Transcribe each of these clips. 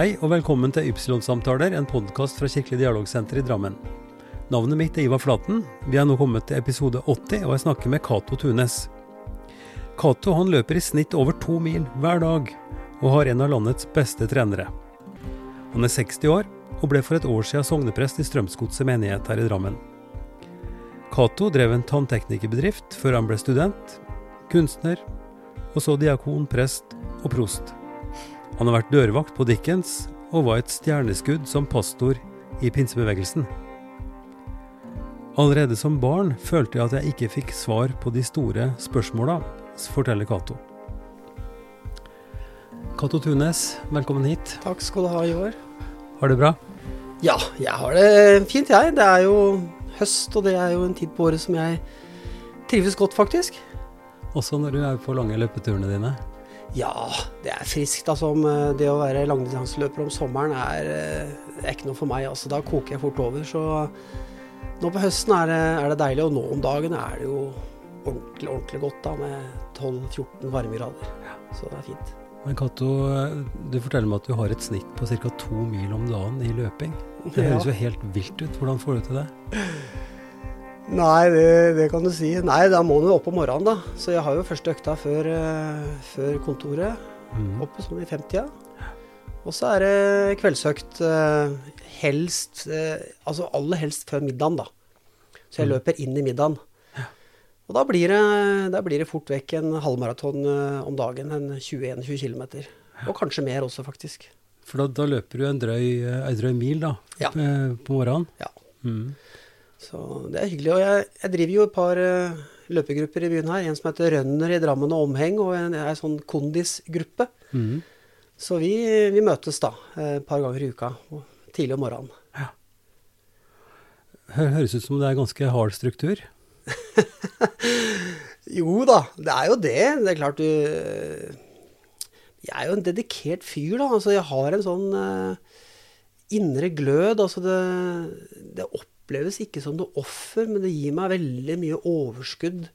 Hei og velkommen til Ypsilon-samtaler, en podkast fra Kirkelig dialogsenter i Drammen. Navnet mitt er Ivar Flaten. Vi er nå kommet til episode 80, og jeg snakker med Cato Tunes. Cato han løper i snitt over to mil hver dag, og har en av landets beste trenere. Han er 60 år, og ble for et år siden sogneprest i Strømsgodset menighet her i Drammen. Cato drev en tannteknikerbedrift før han ble student, kunstner, og så diakon, prest og prost. Han har vært dørvakt på Dickens, og var et stjerneskudd som pastor i pinsebevegelsen. Allerede som barn følte jeg at jeg ikke fikk svar på de store spørsmåla, forteller Cato. Cato Tunes, velkommen hit. Takk skal du ha, Ivar. Har du det bra? Ja, jeg har det fint, jeg. Det er jo høst, og det er jo en tid på året som jeg trives godt, faktisk. Også når du er på lange løpeturene dine? Ja, det er friskt. Altså, eh, det å være langdistanseløper om sommeren er, eh, er, ikke noe for meg. Altså, da koker jeg fort over. Så nå på høsten er det, er det deilig, og nå om dagen er det jo ordentlig, ordentlig godt da, med 12-14 varmegrader. Ja. Så det er fint. Men Cato, du forteller meg at du har et snitt på ca. to mil om dagen i løping. Det høres ja. jo helt vilt ut. Hvordan får du til det? Nei, det, det, kan du si. Nei, da må du opp om morgenen, da. Så jeg har jo første økta før, uh, før kontoret. Mm. Oppe sånn i 50-tida. Og så er det kveldsøkt uh, helst uh, Altså aller helst før middagen, da. Så jeg mm. løper inn i middagen. Og da blir, det, da blir, det, fort vekk en halvmaraton om dagen. En 21-20 km. Og kanskje mer også, faktisk. For da, da løper du en drøy, en drøy mil da, ja. på morgenen? Ja. Mm. Så det er hyggelig. Og jeg, jeg driver jo et par uh, løpegrupper i byen her. En som heter Rønner i Drammen og omheng, og en, en sånn kondisgruppe. Mm. Så vi, vi, møtes da eh, et par ganger i uka, tidlig om morgenen. Ja. Høres ut som det er ganske hard struktur? jo da, det er jo det. Det er klart du Jeg er jo en dedikert fyr, da. Altså jeg har en sånn uh, indre glød. Altså det, det opp oppleves ikke som noe offer, men det gir meg veldig mye overskudd.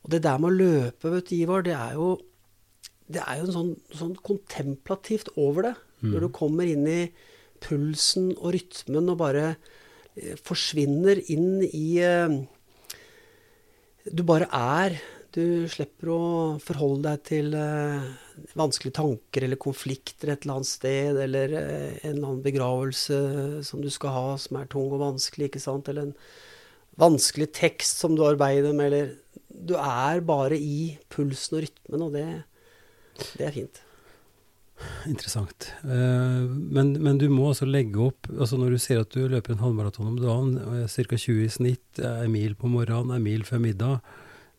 Og det der med å løpe, vet du, Ivar, det er jo, det er jo en sånn, sånn kontemplativt over det. Mm. Når du kommer inn i pulsen og rytmen og bare eh, forsvinner inn i eh, Du bare er. Du slipper å forholde deg til eh, vanskelige tanker eller konflikter et eller annet sted, eller eh, en eller annen begravelse som du skal ha som er tung og vanskelig, ikke sant, eller en vanskelig tekst som du arbeider med, eller Du er bare i pulsen og rytmen, og det, det er fint. Interessant. Uh, men, men, du må altså legge opp altså Når du ser at du løper en halvmaraton om dagen, ca. 20 i snitt, en mil på morgenen, en mil før middag,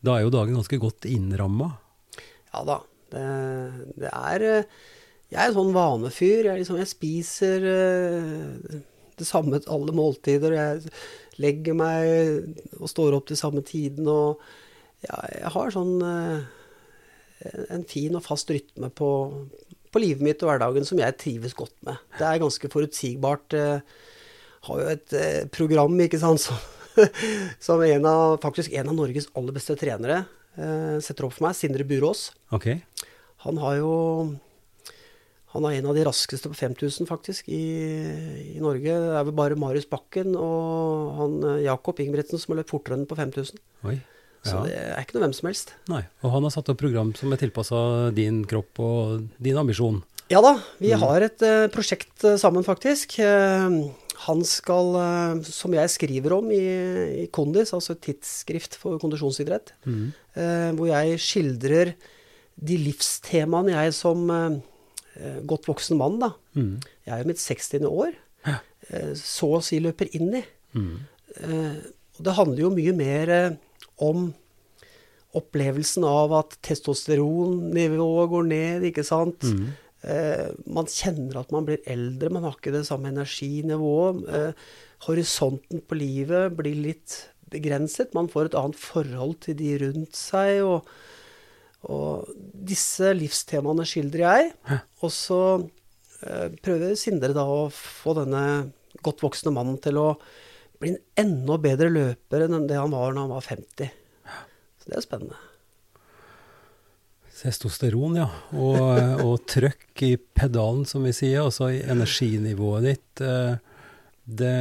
da er jo dagen ganske godt innramma? Ja da. Det, det er eh, Jeg er en sånn vanefyr. Jeg, liksom, jeg spiser uh, det samme alle måltider. Jeg legger meg og står opp til samme tiden. Og ja, jeg har sånn uh, en fin og fast rytme på, på, livet mitt og hverdagen som jeg trives godt med. Det er ganske forutsigbart. Jeg har jo et program ikke sant, som, som en av, faktisk en av Norges aller beste trenere eh, setter opp for meg. Sindre Burås. Okay. Han har jo han er en av de raskeste på 5000, faktisk, i, i, Norge. Det er vel bare Marius Bakken og han eh, Jakob Ingebretsen som har løpt fortere enn på 5000. Oi, ja. Så det er ikke noe hvem som helst. Nei, Og han har satt opp program som er tilpassa din kropp og din ambisjon. Ja da, vi mm. har et uh, prosjekt uh, sammen, faktisk. Uh, han skal, eh, som jeg skriver om i, i Kondis, altså et tidsskrift for kondisjonsidrett, mm. eh, hvor jeg skildrer de livstemaene jeg som eh, godt voksen mann, da mm. Jeg er jo mitt 60. år. Eh, så å si løper inn i. Mm. Eh, og det handler jo mye mer eh, om opplevelsen av at testosteronnivået går ned, ikke sant. Mm. Eh, man kjenner at man blir eldre, man har ikke det samme energinivået. Eh, horisonten på livet blir litt begrenset. Man får et annet forhold til de rundt seg. Og, og disse livstemaene skildrer jeg. Og så eh, prøver Sindre da å få denne godt voksne mannen til å bli en enda bedre løper enn det han var når han var 50. Så det er spennende. Testosteron, ja. Og, og trøkk i pedalen, som vi sier. Altså i energinivået ditt. Eh, det,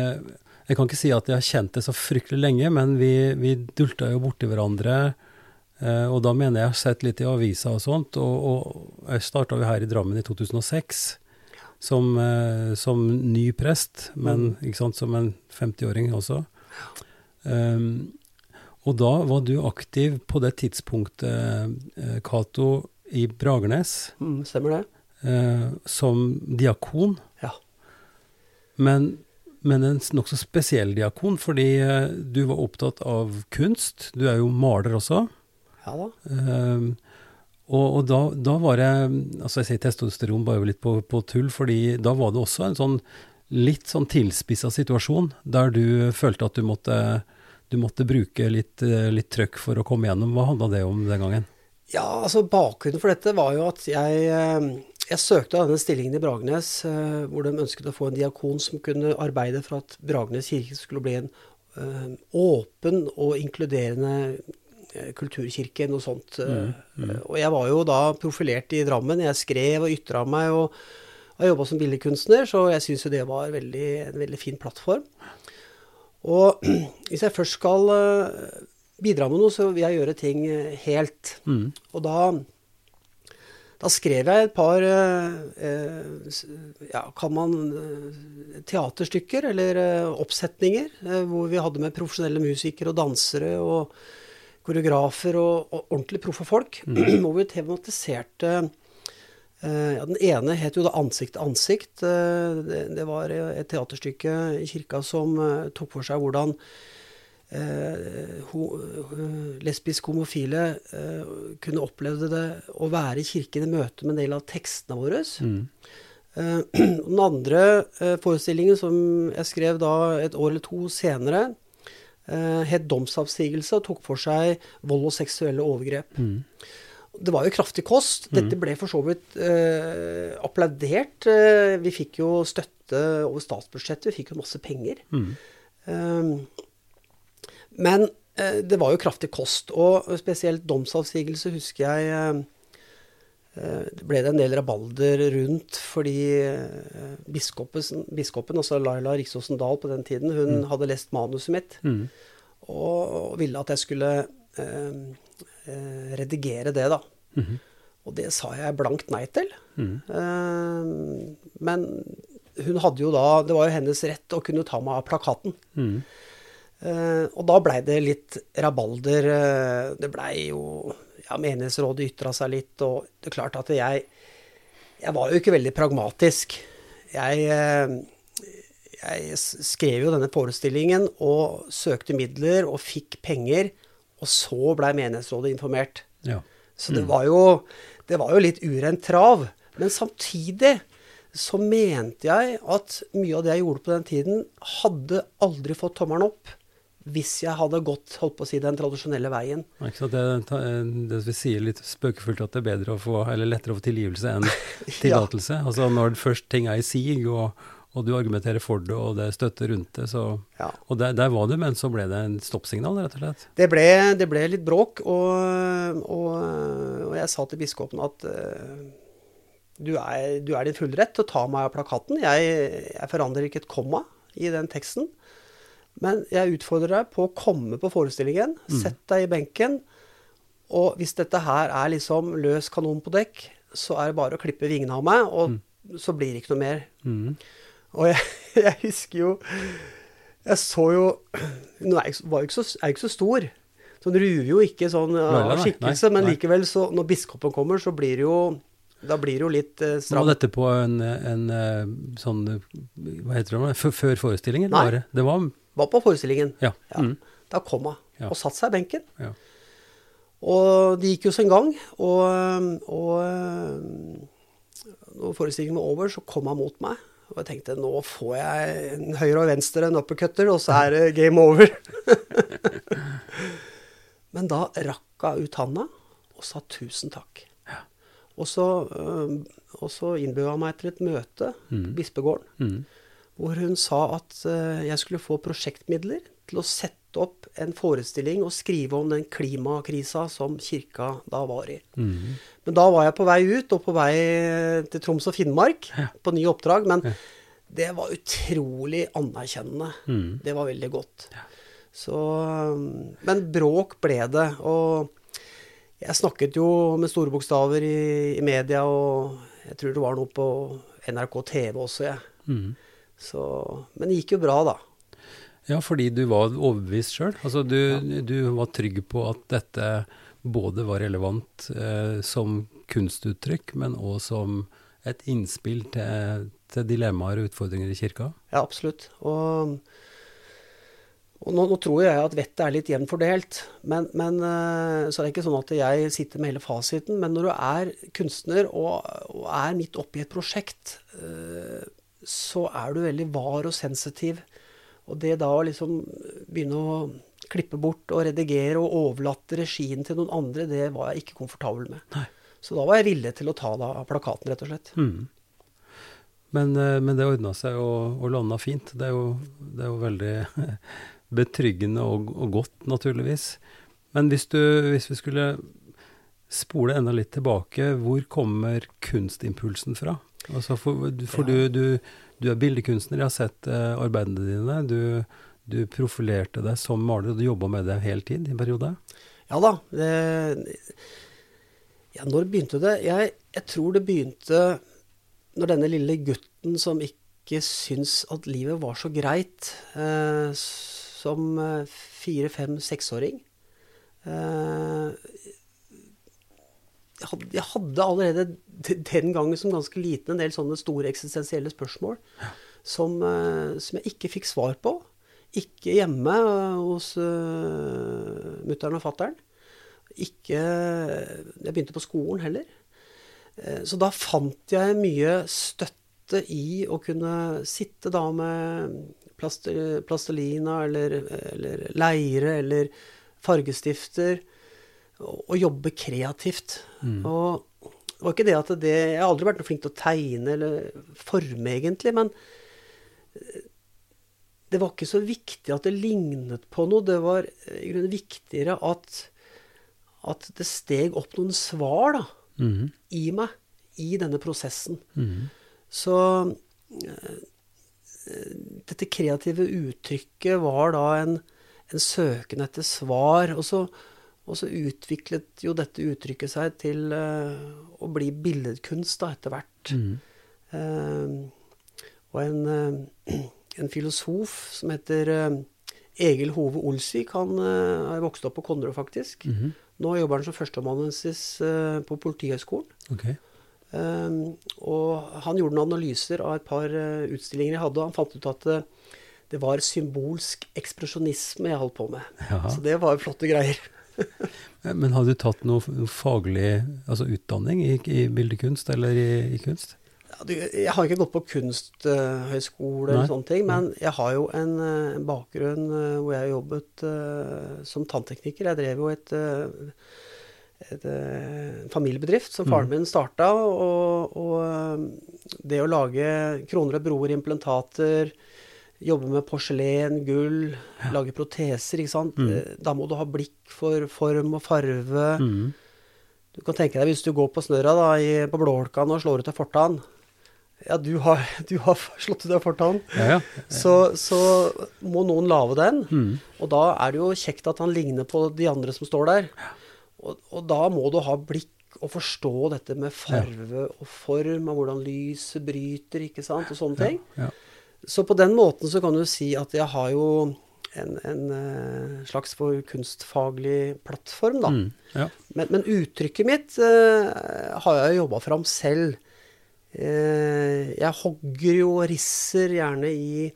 jeg kan ikke si at jeg har kjent det så fryktelig lenge, men vi, vi dulta jo borti hverandre. Eh, og da mener jeg jeg har sett litt i avisa og sånt. Og, og jeg starta jo her i Drammen i 2006 som, eh, som ny prest, men mm. sant, som en 50-åring også. Um, og da var du aktiv på det tidspunktet, eh, Cato, i Bragernes. Mm, stemmer det. Eh, som diakon. Ja. Men, men en nokså spesiell diakon, fordi eh, du var opptatt av kunst. Du er jo maler også. Ja da. Eh, og, og da, da, var det Altså, jeg sier testosteron bare litt på, på tull, fordi da var det også en sånn litt sånn tilspissa situasjon der du følte at du måtte du måtte bruke litt, eh, litt trøkk for å komme gjennom. Hva handla det om den gangen? Ja, altså Bakgrunnen for dette var jo at jeg, eh, jeg søkte denne stillingen i Bragernes, eh, hvor de ønsket å få en diakon som kunne arbeide for at Bragernes kirke skulle bli en åpen og inkluderende kulturkirke, noe sånt. Mm, mm. Og jeg var jo da profilert i Drammen. Jeg skrev og ytra meg og har jobba som billedkunstner, så jeg syns jo det var veldig, en veldig fin plattform. Og hvis jeg først skal eh, bidra med noe, så vil jeg gjøre ting eh, helt. Mm. Og da, da, skrev jeg et par eh, ja, kan man teaterstykker eller oppsetninger hvor vi hadde med profesjonelle musikere og dansere og koreografer og, og ordentlig proffe folk. Mm. hvor vi tematiserte ja, den ene het jo da 'Ansikt til ansikt'. Eh, det, var et teaterstykke i kirka som eh, tok for seg hvordan eh, lesbisk homofile eh, kunne oppleve det å være i kirken i møte med en del av tekstene våre. Mm. Eh, den andre forestillingen som jeg skrev da et år eller to senere, het 'Domsavsigelse' og tok for seg vold og seksuelle overgrep. Mm. Det var jo kraftig kost. Mm. Dette ble for så vidt eh, applaudert. Eh, vi fikk jo støtte over statsbudsjettet, vi fikk jo masse penger. Mm. Um, men eh, det var jo kraftig kost. Og spesielt domsavsigelse husker jeg eh, ble det en del rabalder rundt fordi biskopen, biskopen altså Laila Riksåsen Dahl på den tiden, hun mm. hadde lest manuset mitt mm. og ville at jeg skulle eh, eh, redigere det, da. Mm -hmm. Og det sa jeg blankt nei til. Mm. Eh, men hun hadde jo da Det var jo hennes rett å kunne ta meg av plakaten. Mm. Eh, og da blei det litt rabalder. Eh, det blei jo Ja, menighetsrådet ytra seg litt, og det er klart at jeg Jeg var jo ikke veldig pragmatisk. Jeg eh, jeg skrev jo denne forestillingen og søkte midler og fikk penger og så blei menighetsrådet informert. Ja. Så det, mm. var jo, det var jo litt urent trav. Men samtidig så mente jeg at mye av det jeg gjorde på den tiden, hadde aldri fått tommelen opp hvis jeg hadde gått holdt på å si, den tradisjonelle veien. Ikke sant? Det, det vi sier litt spøkefullt at det er bedre å få, eller lettere å få tilgivelse enn tillatelse. ja. Altså når først ting er i sig, og, og du argumenterer for det, og det er støtte rundt det. Så, ja. Og der, der, var du, men så ble det en stoppsignal, rett og slett? Det ble, det ble litt bråk, og, og, og, jeg sa til biskopen at uh, du, er, du er din fulle rett til å ta meg av plakaten. Jeg, jeg forandrer ikke et komma i den teksten. Men jeg utfordrer deg på å komme på forestillingen. Mm. Sett deg i benken. Og hvis dette her er liksom løs kanon på dekk, så er det bare å klippe vingene av meg, og mm. så blir det ikke noe mer. Mm. Og jeg, jeg, husker jo Jeg så jo Nå er jeg, var ikke er ikke så stor. Så den ruver jo ikke sånn av skikkelse, men likevel, så når biskopen kommer, så blir det jo da blir det jo litt eh, stramt. Var dette på en, en, eh, sånn Hva heter det? Før forestillingen? Nei, var det? det var, var på forestillingen. Ja. ja. Mm. Da kom hun ja. og satte seg i benken. Ja. Og det gikk jo sin gang. Og, og når forestillingen var over, så kom hun mot meg. Og jeg tenkte nå får jeg en høyre og venstre, en uppercutter, og så er det game over. Men da rakk hun ut handa og sa tusen takk. Og så, øh, og så innbød hun meg til et møte på mm. Bispegården, mm. hvor hun sa at øh, jeg skulle få prosjektmidler til å sette opp en forestilling og skrive om den klimakrisa som kirka da var i. Mm. Men da var jeg på vei ut, og på vei til Troms og Finnmark på nye oppdrag. Men det var utrolig anerkjennende. Mm. Det var veldig godt. Så, men bråk ble det. Og jeg snakket jo med store bokstaver i, i media, og jeg tror det var noe på NRK TV også, jeg. Mm. Så, men det gikk jo bra, da. Ja, fordi du var overbevist sjøl. Altså, du, du var trygg på at dette både var relevant eh, som kunstuttrykk, men òg som et innspill til, til dilemmaer og utfordringer i kirka? Ja, absolutt. Og, og nå, nå, tror jeg at vettet er litt jevnt fordelt. Men, men, eh, så er det ikke sånn at jeg sitter med hele fasiten. Men når du er kunstner og, og er midt oppi et prosjekt, eh, så er du veldig var og sensitiv. Og det da å liksom begynne å klippe bort og redigere og overlate regien til noen andre, det var jeg ikke komfortabel med. Nei. Så da var jeg villig til å ta da plakaten, rett og slett. Mm. Men, eh, men, det ordna seg og, og landa fint. Det er jo, det er jo veldig betryggende og, og, godt, naturligvis. Men hvis, du, hvis vi skulle spole enda litt tilbake, hvor kommer kunstimpulsen fra? Altså for, for du, du, du, er bildekunstner, jeg har sett uh, arbeidene dine. Du, du, profilerte deg som maler, og du jobba med det hele tid i en periode? Ja da. Det, ja, når begynte det? Jeg, jeg, tror det begynte når denne lille gutten som ikke syns at livet var så greit, uh, som fire-, fem-, seksåring uh, jeg hadde allerede den gangen som ganske liten en del sånne store eksistensielle spørsmål som, eh, som jeg ikke fikk svar på. Ikke hjemme hos uh, mutter'n og fatter'n. Ikke Jeg begynte på skolen heller. Så da fant jeg mye støtte i å kunne sitte da med plastelina eller, eller leire eller fargestifter å jobbe kreativt. Mm. Og det var ikke det at det Jeg har aldri vært noe flink til å tegne eller forme, egentlig, men eh, det var ikke så viktig at det lignet på noe. Det var i grunnen viktigere at, at det steg opp noen svar da, mm. i meg i denne prosessen. Mm. Så uh, dette kreative uttrykket var da en, en søken etter svar. Og så og så utviklet jo dette uttrykket seg til uh, å bli billedkunst da, etter hvert. Mm. Uh, og en, uh, en, filosof som heter Egil Hove Olsvik, han har vokst opp på Konnerud, faktisk. Mm -hmm. Nå jobber han som førsteamanuensis på Politihøgskolen. Okay. og han gjorde noen analyser av et par utstillinger jeg hadde, og han fant ut at det var symbolsk ekspresjonisme jeg holdt på med. Ja. Så det var flotte greier. Men har du tatt noe faglig altså utdanning i, i bildekunst eller i, i kunst? Ja, du, jeg har ikke gått på kunsthøyskole uh, eller sånne ting, men jeg har jo en, en bakgrunn uh, hvor jeg har jobbet som tanntekniker. Jeg drev jo et, et familiebedrift som faren mm. min starta, og, og det å lage kroner og broer, implantater, Jobbe med porselen, gull, ja. lage proteser. ikke sant? Mm. Eh, da må du ha blikk for form og farve. Mm. Du kan tenke deg hvis du går på snørra da, i, på Blåholkan og slår ut av fortann. Ja, du har, du har slått ut av fortann. Ja, ja. Så, så, må noen lage den. Mm. Og da er det jo kjekt at han ligner på de andre som står der. Og, og da må du ha blikk og forstå dette med farve og form, og hvordan lyset bryter, ikke sant, og sånne ting. Ja. Så på den måten så kan du si at jeg har jo en, en uh, slags for kunstfaglig plattform, da. Mm, ja. men, men, uttrykket mitt uh, har jeg jo jobba fram selv. Uh, jeg hogger jo og risser gjerne i,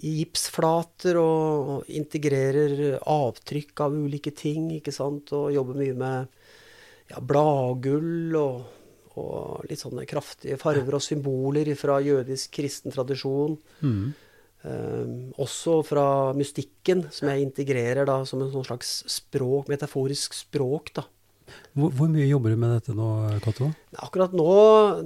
i gipsflater og, og, integrerer avtrykk av ulike ting, ikke sant. Og jobber mye med ja, bladgull og og litt sånne kraftige farver og symboler fra jødisk kristen tradisjon. Mm. Eh, også fra mystikken, som jeg integrerer da som en sånn slags språk, metaforisk språk. da. Hvor, hvor, mye jobber du med dette nå, Cato? Akkurat nå,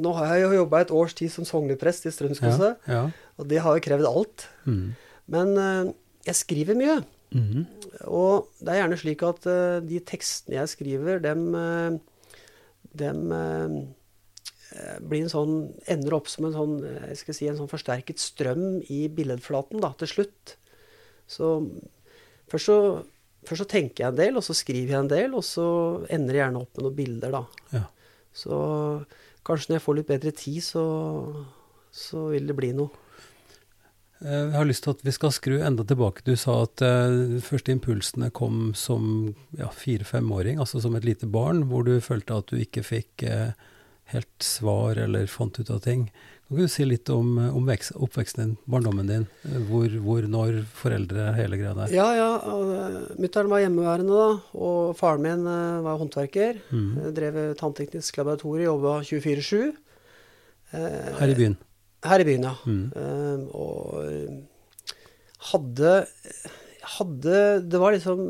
nå har jeg jo jobba et års tid som sogneprest i Strømsgodset. Ja, ja. Og det har jo krevd alt. Mm. Men uh, jeg skriver mye. Mm. Og det er gjerne slik at eh, de tekstene jeg skriver, dem, dem eh, eh, blir en sånn Ender opp som en sånn, eh, jeg skal si, en sånn forsterket strøm i billedflaten da, til slutt. Så først så, først så tenker jeg en del, og så skriver jeg en del, og så ender jeg gjerne opp med noen bilder, da. Ja. Så kanskje når jeg får litt bedre tid, så, så vil det bli noe. Eh, Jeg har lyst til at vi skal skru enda tilbake. Du sa at eh, de første impulsene kom som ja, fire-femåring, altså som et lite barn, hvor du følte at du ikke fikk eh, helt svar eller fant ut av ting. Kan du si litt om, om vekst, oppveksten din, barndommen din? Hvor, hvor, når, foreldre, hele greia der? Ja, ja. Mutter'n var hjemmeværende da, og faren min var håndverker. Mm. Drev tannteknisk laboratorium, jobba 24-7. Eh, Her i byen? Her i byen, ja. Mm. Eh, og hadde, hadde Det var liksom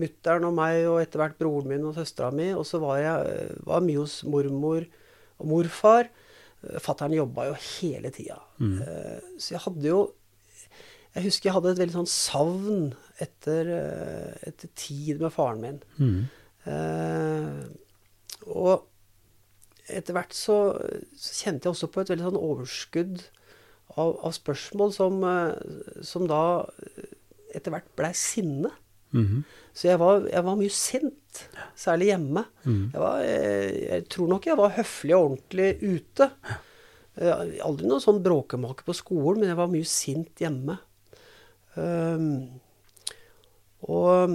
mutter'n og meg og etter hvert broren min og søstera mi. Og så var jeg var mye hos mormor og morfar. Fattern jobba jo hele tida. Mm. Eh, Så jeg hadde jo Jeg husker jeg hadde et veldig sånn savn etter, etter tid med faren min. Mm. Eh, og etter hvert så, så kjente jeg også på et veldig sånn overskudd av, av spørsmål som, eh, som da etter hvert blei sinne. Mhm. Så jeg var, jeg var mye sint, særlig hjemme. Mhm. Jeg, var, jeg, jeg tror nok jeg var høflig og ordentlig ute. Eh, Aldri noen sånn bråkemake på skolen, men jeg var mye sint hjemme. Um, og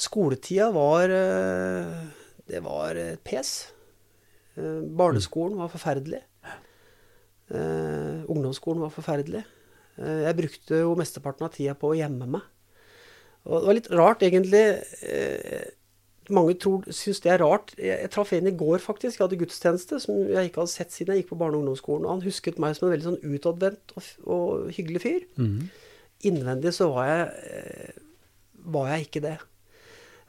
skoletida var eh, Det var et pes. Eh, Barneskolen var forferdelig. Eh, ungdomsskolen var forferdelig. Eh, jeg brukte jo mesteparten av tida på å gjemme meg. Og det var litt rart, egentlig. Eh, mange tror, syns det er rart. Jeg, jeg traff en i går, faktisk. Jeg hadde gudstjeneste som jeg ikke hadde sett siden jeg gikk på barne- og ungdomsskolen. Og han husket meg som en veldig sånn utadvendt og, og hyggelig fyr. Mhm. Innvendig så var jeg, var jeg ikke det.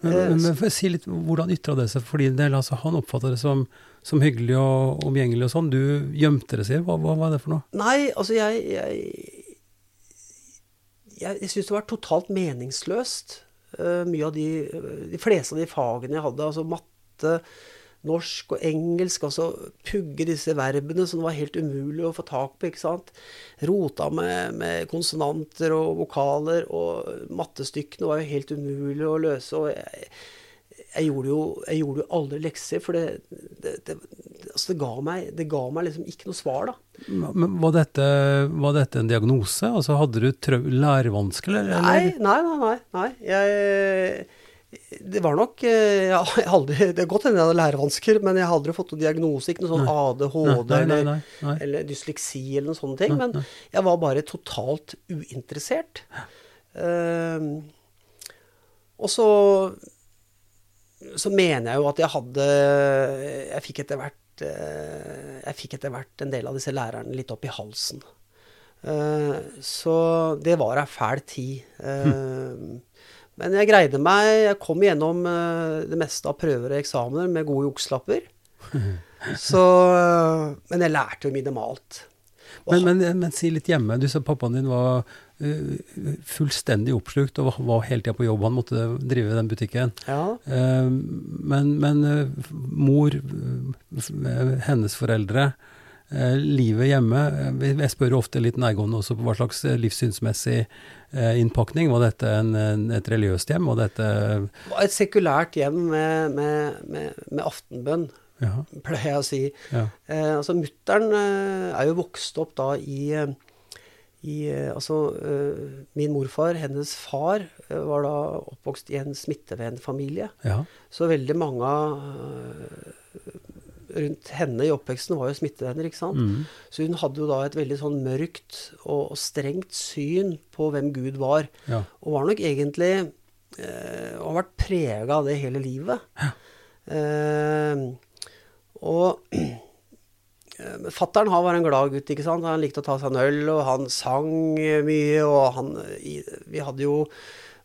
Men, Eh, men, men si litt, hvordan ytra det seg for din del? Altså, han oppfatta det som, som hyggelig og omgjengelig og sånn. Du gjemte det, sier Hva, hva var det for noe? Nei, altså jeg Jeg, jeg, jeg syns det var totalt meningsløst. Uh, mye av de, de fleste av de fagene jeg hadde. Altså matte, norsk og engelsk. og så pugge disse verbene som det var helt umulig å få tak på. ikke sant? Rota med, med konsonanter og vokaler, og mattestykkene var jo helt umulig å løse. og jeg, jeg gjorde jo, jeg gjorde jo aldri lekser, for det, det, det, altså det, ga meg, det ga meg liksom ikke noe svar, da. Men var dette, var dette en diagnose? Altså, hadde du lærevansker, eller? Nei, nei, nei. nei, nei. Jeg, det var nok eh, jeg har aldri, Det er godt hende jeg hadde lærevansker, men jeg har aldri fått noen diagnose. Ikke noe sånn ADHD Nei, nei, nei, eller, nei, nei. eller dysleksi eller noen sånne ting. Men jeg var bare totalt uinteressert. Uh, og så så mener jeg jo at jeg hadde Jeg fikk etter hvert uh, Jeg fikk etter hvert en del av disse lærerne litt opp i halsen. Uh, Så det var ei fæl tid. Eh, Men jeg greide meg. Jeg kom gjennom eh, det meste av prøver og eksamener med gode jukselapper. Så eh, Men jeg lærte jo minimalt. Men, men, men si litt hjemme. Du sa pappaen din var uh, fullstendig oppslukt og var, hele tida på jobb. Han måtte drive den butikken. Ja. Uh, men men uh, mor, hennes foreldre, livet hjemme Jeg spør jo ofte litt nærgående også på hva slags livssynsmessig innpakning. Var dette en, et religiøst hjem? Var dette et sekulært hjem med, med, med, med aftenbønn, Ja. pleier jeg å si. ja. Eh, altså Mutter'n eh, er jo vokst opp da i, eh, i eh, Altså eh, min morfar, hennes far, eh, var da oppvokst i en smittevernfamilie. ja. Så veldig mange av eh, rundt henne i oppveksten var jo smittevenner, ikke sant. Mm. Så hun hadde jo da et veldig sånn mørkt og, og strengt syn på hvem Gud var. ja. Og var nok egentlig eh, Og har vært prega av det hele livet. Eh, og eh, Fattern var en glad gutt, ikke sant. Han likte å ta seg en øl, og han sang mye. Og han Vi hadde jo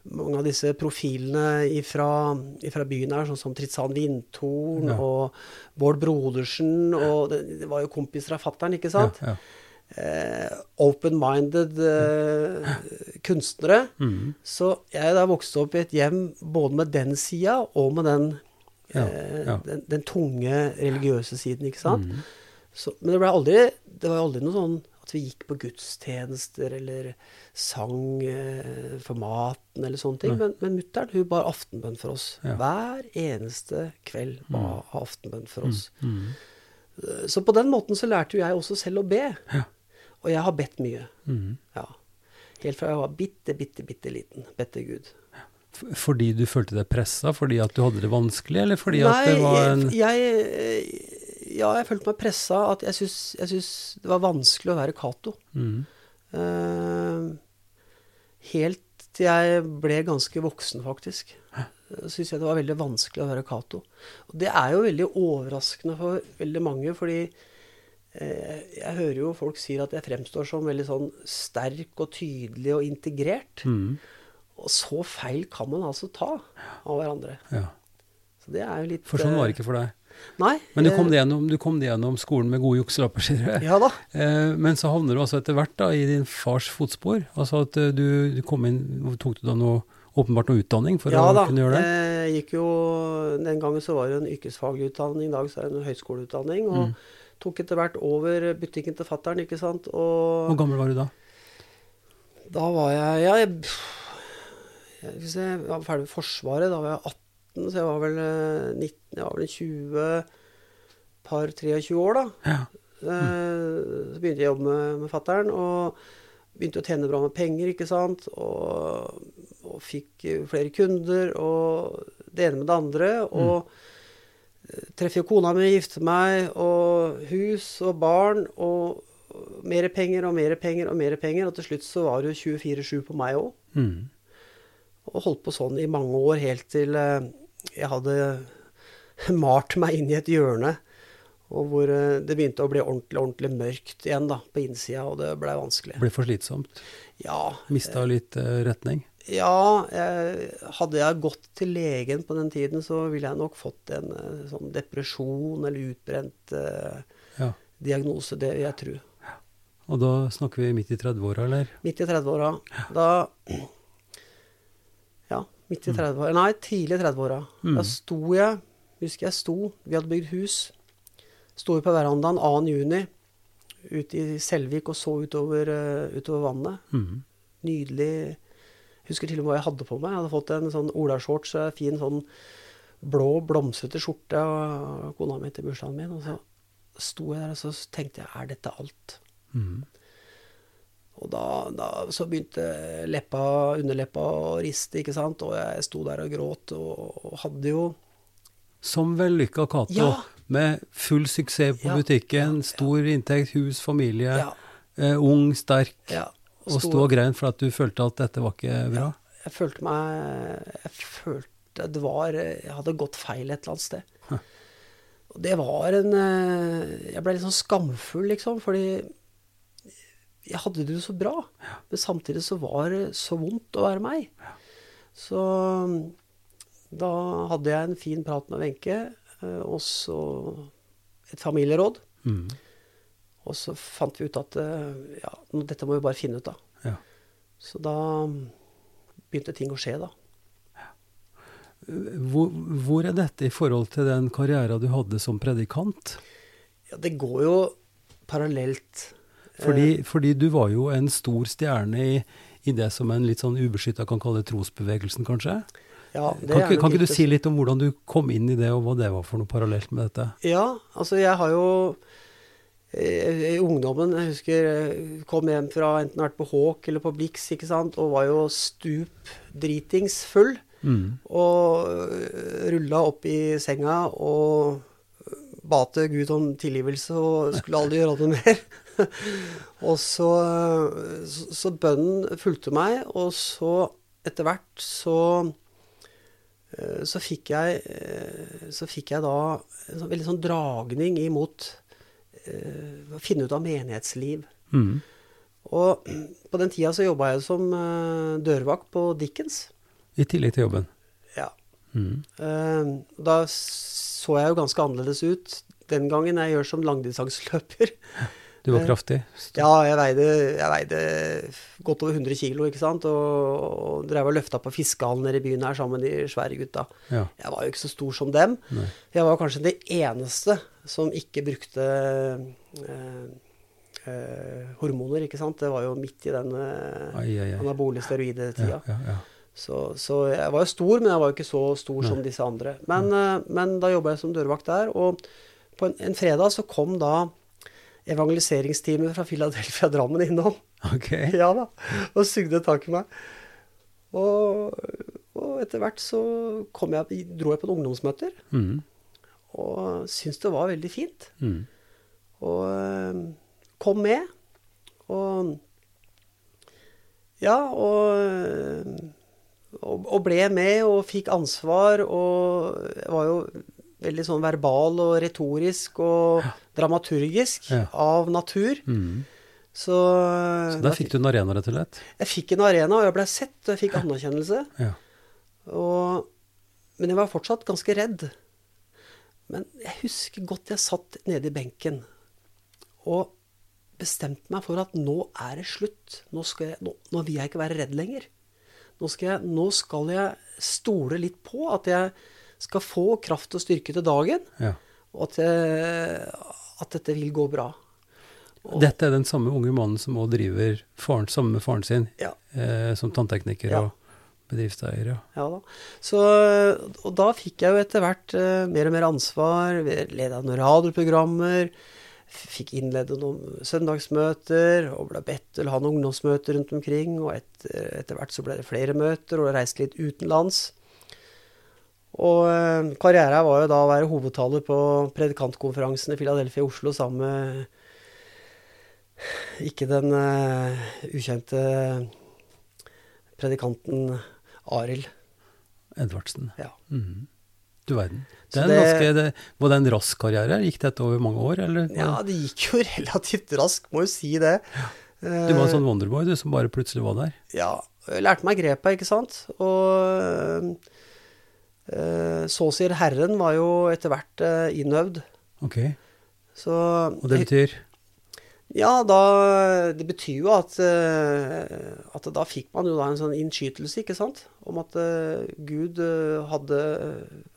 mange av disse profilene ifra byen her, sånn som Tritsan Vindtorn Ja. og Bård Brodersen. Og det, det var jo kompiser av fattern, ikke sant. Ja, ja. eh, open-minded eh, kunstnere. Mm. Så jeg da vokste opp i et hjem både med den sida og med den, eh, den, den tunge religiøse siden, ikke sant. Mm. Så, men det ble aldri Det var aldri noe sånn at vi gikk på gudstjenester eller sang eh, for maten eller sånne ting. Nei. Men, men mutter'n hun bar aftenbønn for oss. Ja. Hver eneste kveld ba mm. aftenbønn for oss. Mm. Så på den måten så lærte jo jeg også selv å be. Ja. Og jeg har bedt mye. Mm. Ja. Helt fra jeg var bitte, bitte, bitte liten. Bedt til Gud. Fordi du følte deg pressa? Fordi at du hadde det vanskelig, eller fordi at det var en jeg, jeg Ja, jeg følte meg pressa. At jeg syns, det var vanskelig å være Cato. mm. Uh, helt til jeg ble ganske voksen, faktisk. Syns jeg det var veldig vanskelig å være Cato. Og det er jo veldig overraskende for veldig mange, fordi uh, jeg hører jo folk sier at jeg fremstår som veldig sånn sterk og tydelig og integrert. Mm. Og så feil kan man altså ta av hverandre. Ja. Så det er jo litt For sånn var eh, det ikke for deg. Nei. Men du eh, kom deg gjennom, du kom deg gjennom skolen med gode jukselapper, sier du. Ja da. Eh, men så havner du altså etter hvert da i din fars fotspor. Altså at eh, du, du kom inn Tok du da noe, åpenbart noe utdanning for ja å da. kunne gjøre det? Jeg gikk jo, Den gangen så var det en yrkesfaglig utdanning, i dag så er det en høyskoleutdanning. Og Mm. tok etter hvert over butikken til fattern, ikke sant. Og Hvor gammel var du da? da var jeg Ja, jeg, jeg, jeg var ferdig med Forsvaret. Da var jeg 18, så jeg var vel eh, 19, jeg var vel 20 par 23 år, da. Ja. Mm. Så begynte jeg å jobbe med, med fattern, og begynte å tjene bra med penger, ikke sant. Og, og fikk eh, flere kunder, og det ene med det andre. Og mm. treffer kona mi, gifter meg, og hus og barn, og mer penger og mer penger og mer penger. Og til slutt så var det jo 24-7 på meg òg. Mm. Og holdt på sånn i mange år, helt til eh, jeg hadde malt meg inn i et hjørne. Og hvor eh, det begynte å bli ordentlig, ordentlig mørkt igjen da, på innsida, og det blei vanskelig. Ble for slitsomt. Ja, Mista litt eh, retning. ja jeg, hadde jeg gått til legen på den tiden, så ville jeg nok fått en eh, sånn depresjon eller utbrent eh, Ja. diagnose, det vil jeg tro. Og da snakker vi midt i 30-åra, eller? Midt i 30-åra. Da Ja, midt i 30-åra. Nei, tidlig i 30-åra. Mm. Da sto jeg Husker jeg sto Vi hadde bygd hus. Sto vi på verandaen 2. juni ute i Selvik og så utover, eh, utover vannet. Mm. Nydelig. Husker til og med hva jeg hadde på meg. Jeg hadde fått en sånn olashorts, eh, fin sånn blå, blomstrete skjorte av kona mi til bursdagen min. Og så sto jeg der og så tenkte jeg, er dette alt? Mm. Og da, da så begynte leppa, underleppa å riste, ikke sant. Og jeg sto der og gråt og, og hadde jo Som vellykka Cato, Ja. med full suksess på Ja, butikken, ja, ja. stor inntekt, hus, familie, Ja. eh, ung, sterk, ja og sto og grein for at du følte at dette var ikke bra. Jeg følte meg Jeg følte det var Jeg hadde gått feil et eller annet sted. Og det var en eh, Jeg ble litt sånn skamfull, liksom, fordi jeg hadde det jo så bra. Men samtidig så var det så vondt å være meg. Så da hadde jeg en fin prat med Wenche, eh, og så et familieråd. Mm. Og så fant vi ut at eh, ja, dette må vi bare finne ut av. Ja. Så da begynte ting å skje, da. Hvor, hvor er dette i forhold til den karrieren du hadde som predikant? Ja, det går jo parallelt. Fordi, fordi du var jo en stor stjerne i, i det som en litt sånn ubeskytta kan kalle trosbevegelsen, kanskje? Ja, det Kan, ikke- kan ikke du si litt om hvordan du kom inn i det, og hva det var for noe parallelt med dette? Ja, altså jeg har jo eh, I ungdommen, jeg husker jeg kom hjem fra enten vært på Håk eller på Blix, ikke sant, og var jo stup dritings full. Mm. Og rulla opp i senga og ba til Gud om tilgivelse og skulle aldri gjøre det mer. og så, så, så bønnen fulgte meg, og så etter hvert så eh, så fikk jeg eh, så fikk jeg da en sånn, veldig sånn dragning imot eh, å finne ut av menighetsliv. Mm. Og på den tida så jobba jeg som dørvakt på Dickens. I tillegg til jobben. Ja. Mm. Da så jeg jo ganske annerledes ut den gangen jeg gjør som langdistanseløper. Du var kraftig? Ja, jeg veide, jeg veide godt over 100 kilo, ikke sant. Og, og drev og løfta på fiskehallen nede i byen her sammen med de svære gutta. Ja. Jeg var jo ikke så stor som dem. Nei. Jeg var kanskje det eneste som ikke brukte eh, eh, hormoner, ikke sant. Det var jo midt i den eh, Ai, ai, ai. anabole steroidetida. Ja, ja, ja. Så, så jeg var jo stor, men jeg var jo ikke så stor som disse andre. Men, eh, men da jobba jeg som dørvakt der, og på en, en fredag så kom da evangeliseringsteamet fra Philadelphia Drammen innom. Ok. Ja da, og sugde tak i meg. Og, og etter hvert så kom jeg, dro jeg på noen ungdomsmøter, Mm. og syntes det var veldig fint. Mm. Og eh, kom med. Og ja, og, og, og ble med og fikk ansvar. Og var jo veldig sånn verbal og retorisk og dramaturgisk Ja. av natur. Mm. Så, Så der fikk du en arena, rett og slett? jeg fikk en arena, og jeg ble sett, og jeg fikk anerkjennelse. Ja. Og, men jeg var fortsatt ganske redd. Men jeg husker godt jeg satt nede i benken og bestemte meg for at nå er det slutt. Nå, skal jeg, nå, nå vil jeg ikke være redd lenger. Nå skal, jeg, nå skal jeg stole litt på at jeg skal få kraft og styrke til dagen, ja. og at, at dette vil gå bra. Dette er den samme unge mannen som òg driver faren, sammen med faren sin Ja. eh, som tanntekniker Ja. og bedriftseier. Ja. Ja da. Så, og da fikk jeg jo etter hvert eh, mer og mer ansvar. Leda noen radioprogrammer. Fikk innlede noen søndagsmøter og ble bedt til å ha noen ungdomsmøter rundt omkring. Og etter, etter hvert så ble det flere møter, og reiste litt utenlands. Og eh, karrieren var jo da å være hovedtaler på predikantkonferansen i Philadelphia i Oslo sammen med ikke den uh, ukjente predikanten Arild. Edvardsen. Ja. Mhm. Du verden. Det det- ganske, det, var det en rask karriere? Gikk dette over mange år, eller? Ja, det gikk jo relativt raskt, må jo si det. Du var en sånn Wonderboy, du, som bare plutselig var der? Ja, jeg lærte meg grepa, ikke sant. Og eh, så sier Herren var jo etter hvert eh, innøvd. Ok. Så Og det betyr? Ja, da Det betyr jo at, eh, at da fikk man jo da en sånn innskytelse, ikke sant? Om at eh, Gud eh, hadde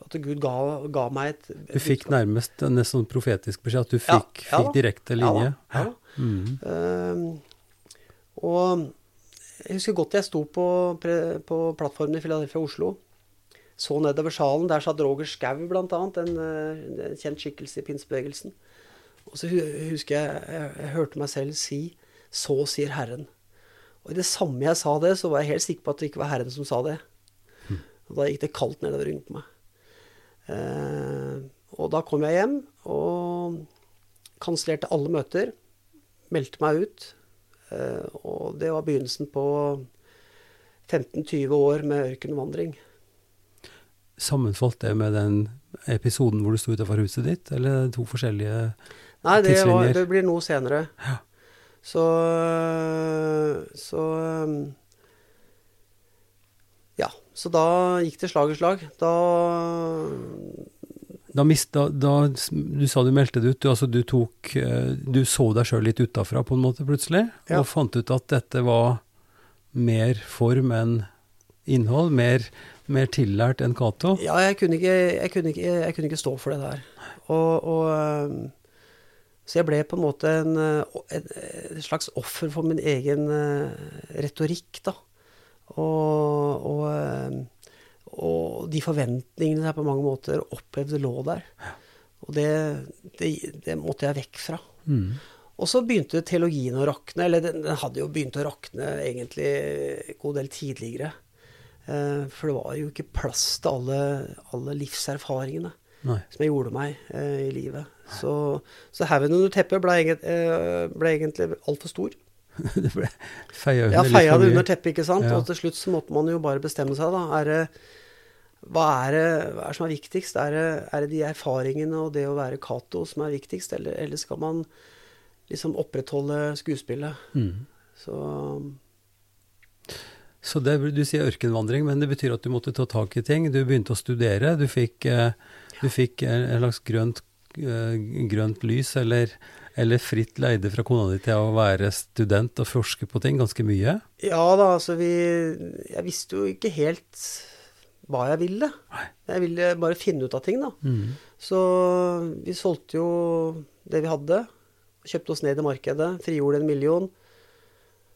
At Gud ga, ga meg et, et Du fikk nærmest en sånn profetisk beskjed, at du fikk, ja ja, fikk direkte linje? Ja, ja, Mm. Ehm, og jeg husker godt jeg sto på, på plattformen i Philadelphia Oslo. Så nedover salen. Der satt Roger Skau, annet. En, eh, en kjent skikkelse i pinsebevegelsen. Og så husker jeg, jeg jeg hørte meg selv si 'Så sier Herren'. Og i det samme jeg sa det, så var jeg helt sikker på at det ikke var Herren som sa det. Og da gikk det kaldt nedover på meg. Eh, og da kom jeg hjem og kansellerte alle møter. Meldte meg ut. Eh, og det var begynnelsen på 15-20 år med ørkenvandring. Sammenfalt det med den episoden hvor du sto utenfor huset ditt, eller er to forskjellige Nei, det, var, det blir noe senere. Ja. Så Så Ja. Så da gikk det slag i slag. Da Da mist, da, Du sa du meldte det ut. Du, altså, du, tok, eh, du så deg sjøl litt utafra på en måte plutselig, Ja. og fant ut at dette var mer form enn innhold. Mer, mer tillært enn Cato. Ja, jeg kunne ikke, jeg kunne ikke, jeg kunne ikke stå for det der. Og, og Så jeg ble på en måte en, en, et, et slags offer for min egen retorikk, da. Og, og, og de forventningene jeg på mange måter opplevde lå der. Og det, det, det måtte jeg vekk fra. Mm. Og så begynte teologien å rakne. Eller den, den hadde jo begynt å rakne egentlig en god del tidligere. Eh, for det var jo ikke plass til alle, alle livserfaringene Nei. som jeg gjorde meg eh, i livet. Så, så haugen under teppet ble, eh, ble egentlig altfor stor. det ble feia under ja, feia det under teppet, ikke sant. Ja. Og til slutt så måtte man jo bare bestemme seg, da. Er det, hva, er det, hva er det som er viktigst? Er det, er det de erfaringene og det å være Cato som er viktigst, eller, eller skal man liksom opprettholde skuespillet? Mm. Så Så det, du sier ørkenvandring, men det betyr at du måtte ta tak i ting. Du begynte å studere. Du fikk, eh, du fikk eh, en slags grønt, eh, grønt lys, eller Eller fritt leide fra kona di til å være student og forske på ting ganske mye? Ja da, altså vi Jeg visste jo ikke helt hva jeg ville. Jeg ville bare finne ut av ting, da. Mm. Så vi solgte jo det vi hadde. Kjøpte oss ned i markedet. Frigjorde en million.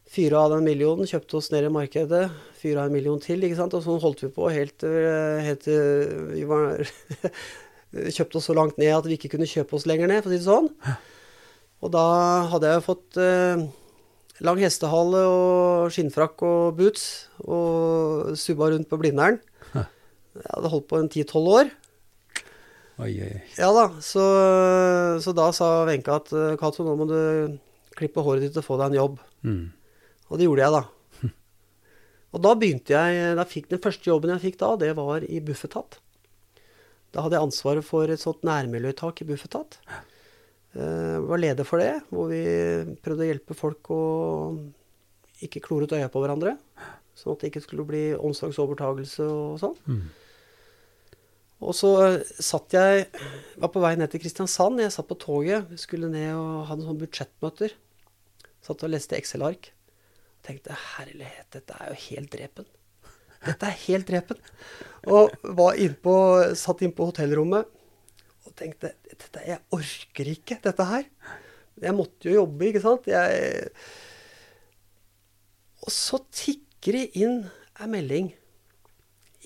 Fyra av den millionen, kjøpte oss ned i markedet. Fyra en million til, ikke sant. Og sånn holdt vi på helt til vi var Kjøpte oss så langt ned at vi ikke kunne kjøpe oss lenger ned, for å si det sånn. Og da hadde jeg fått eh, lang hestehale og skinnfrakk og boots og subba rundt på Blindern. Jeg hadde holdt på en ti-tolv år. Oi, oi, oi. Ja da, så, så da sa Wenche at Cato, nå må du klippe håret ditt og få deg en jobb. Mm. Og det gjorde jeg, da. Og da begynte jeg da fikk, Den første jobben jeg fikk da, det var i Bufetat. Da hadde jeg ansvaret for et sånt nærmiljøuttak i Bufetat. Jeg var leder for det, hvor vi prøvde å hjelpe folk å ikke klore ut øya på hverandre. Sånn at det ikke skulle bli omsorgsovertagelse og sånn. Mm. Og så satt jeg Var på vei ned til Kristiansand. Jeg satt på toget. Skulle ned og hadde sånne budsjettmøter. Satt og leste Excel-ark. Tenkte herlighet, dette er jo helt drepen. Dette er helt drepen. Og var innpå, satt inne på hotellrommet og tenkte dette, Jeg orker ikke dette her. Jeg måtte jo jobbe, ikke sant. Jeg Og så tikker det inn ei melding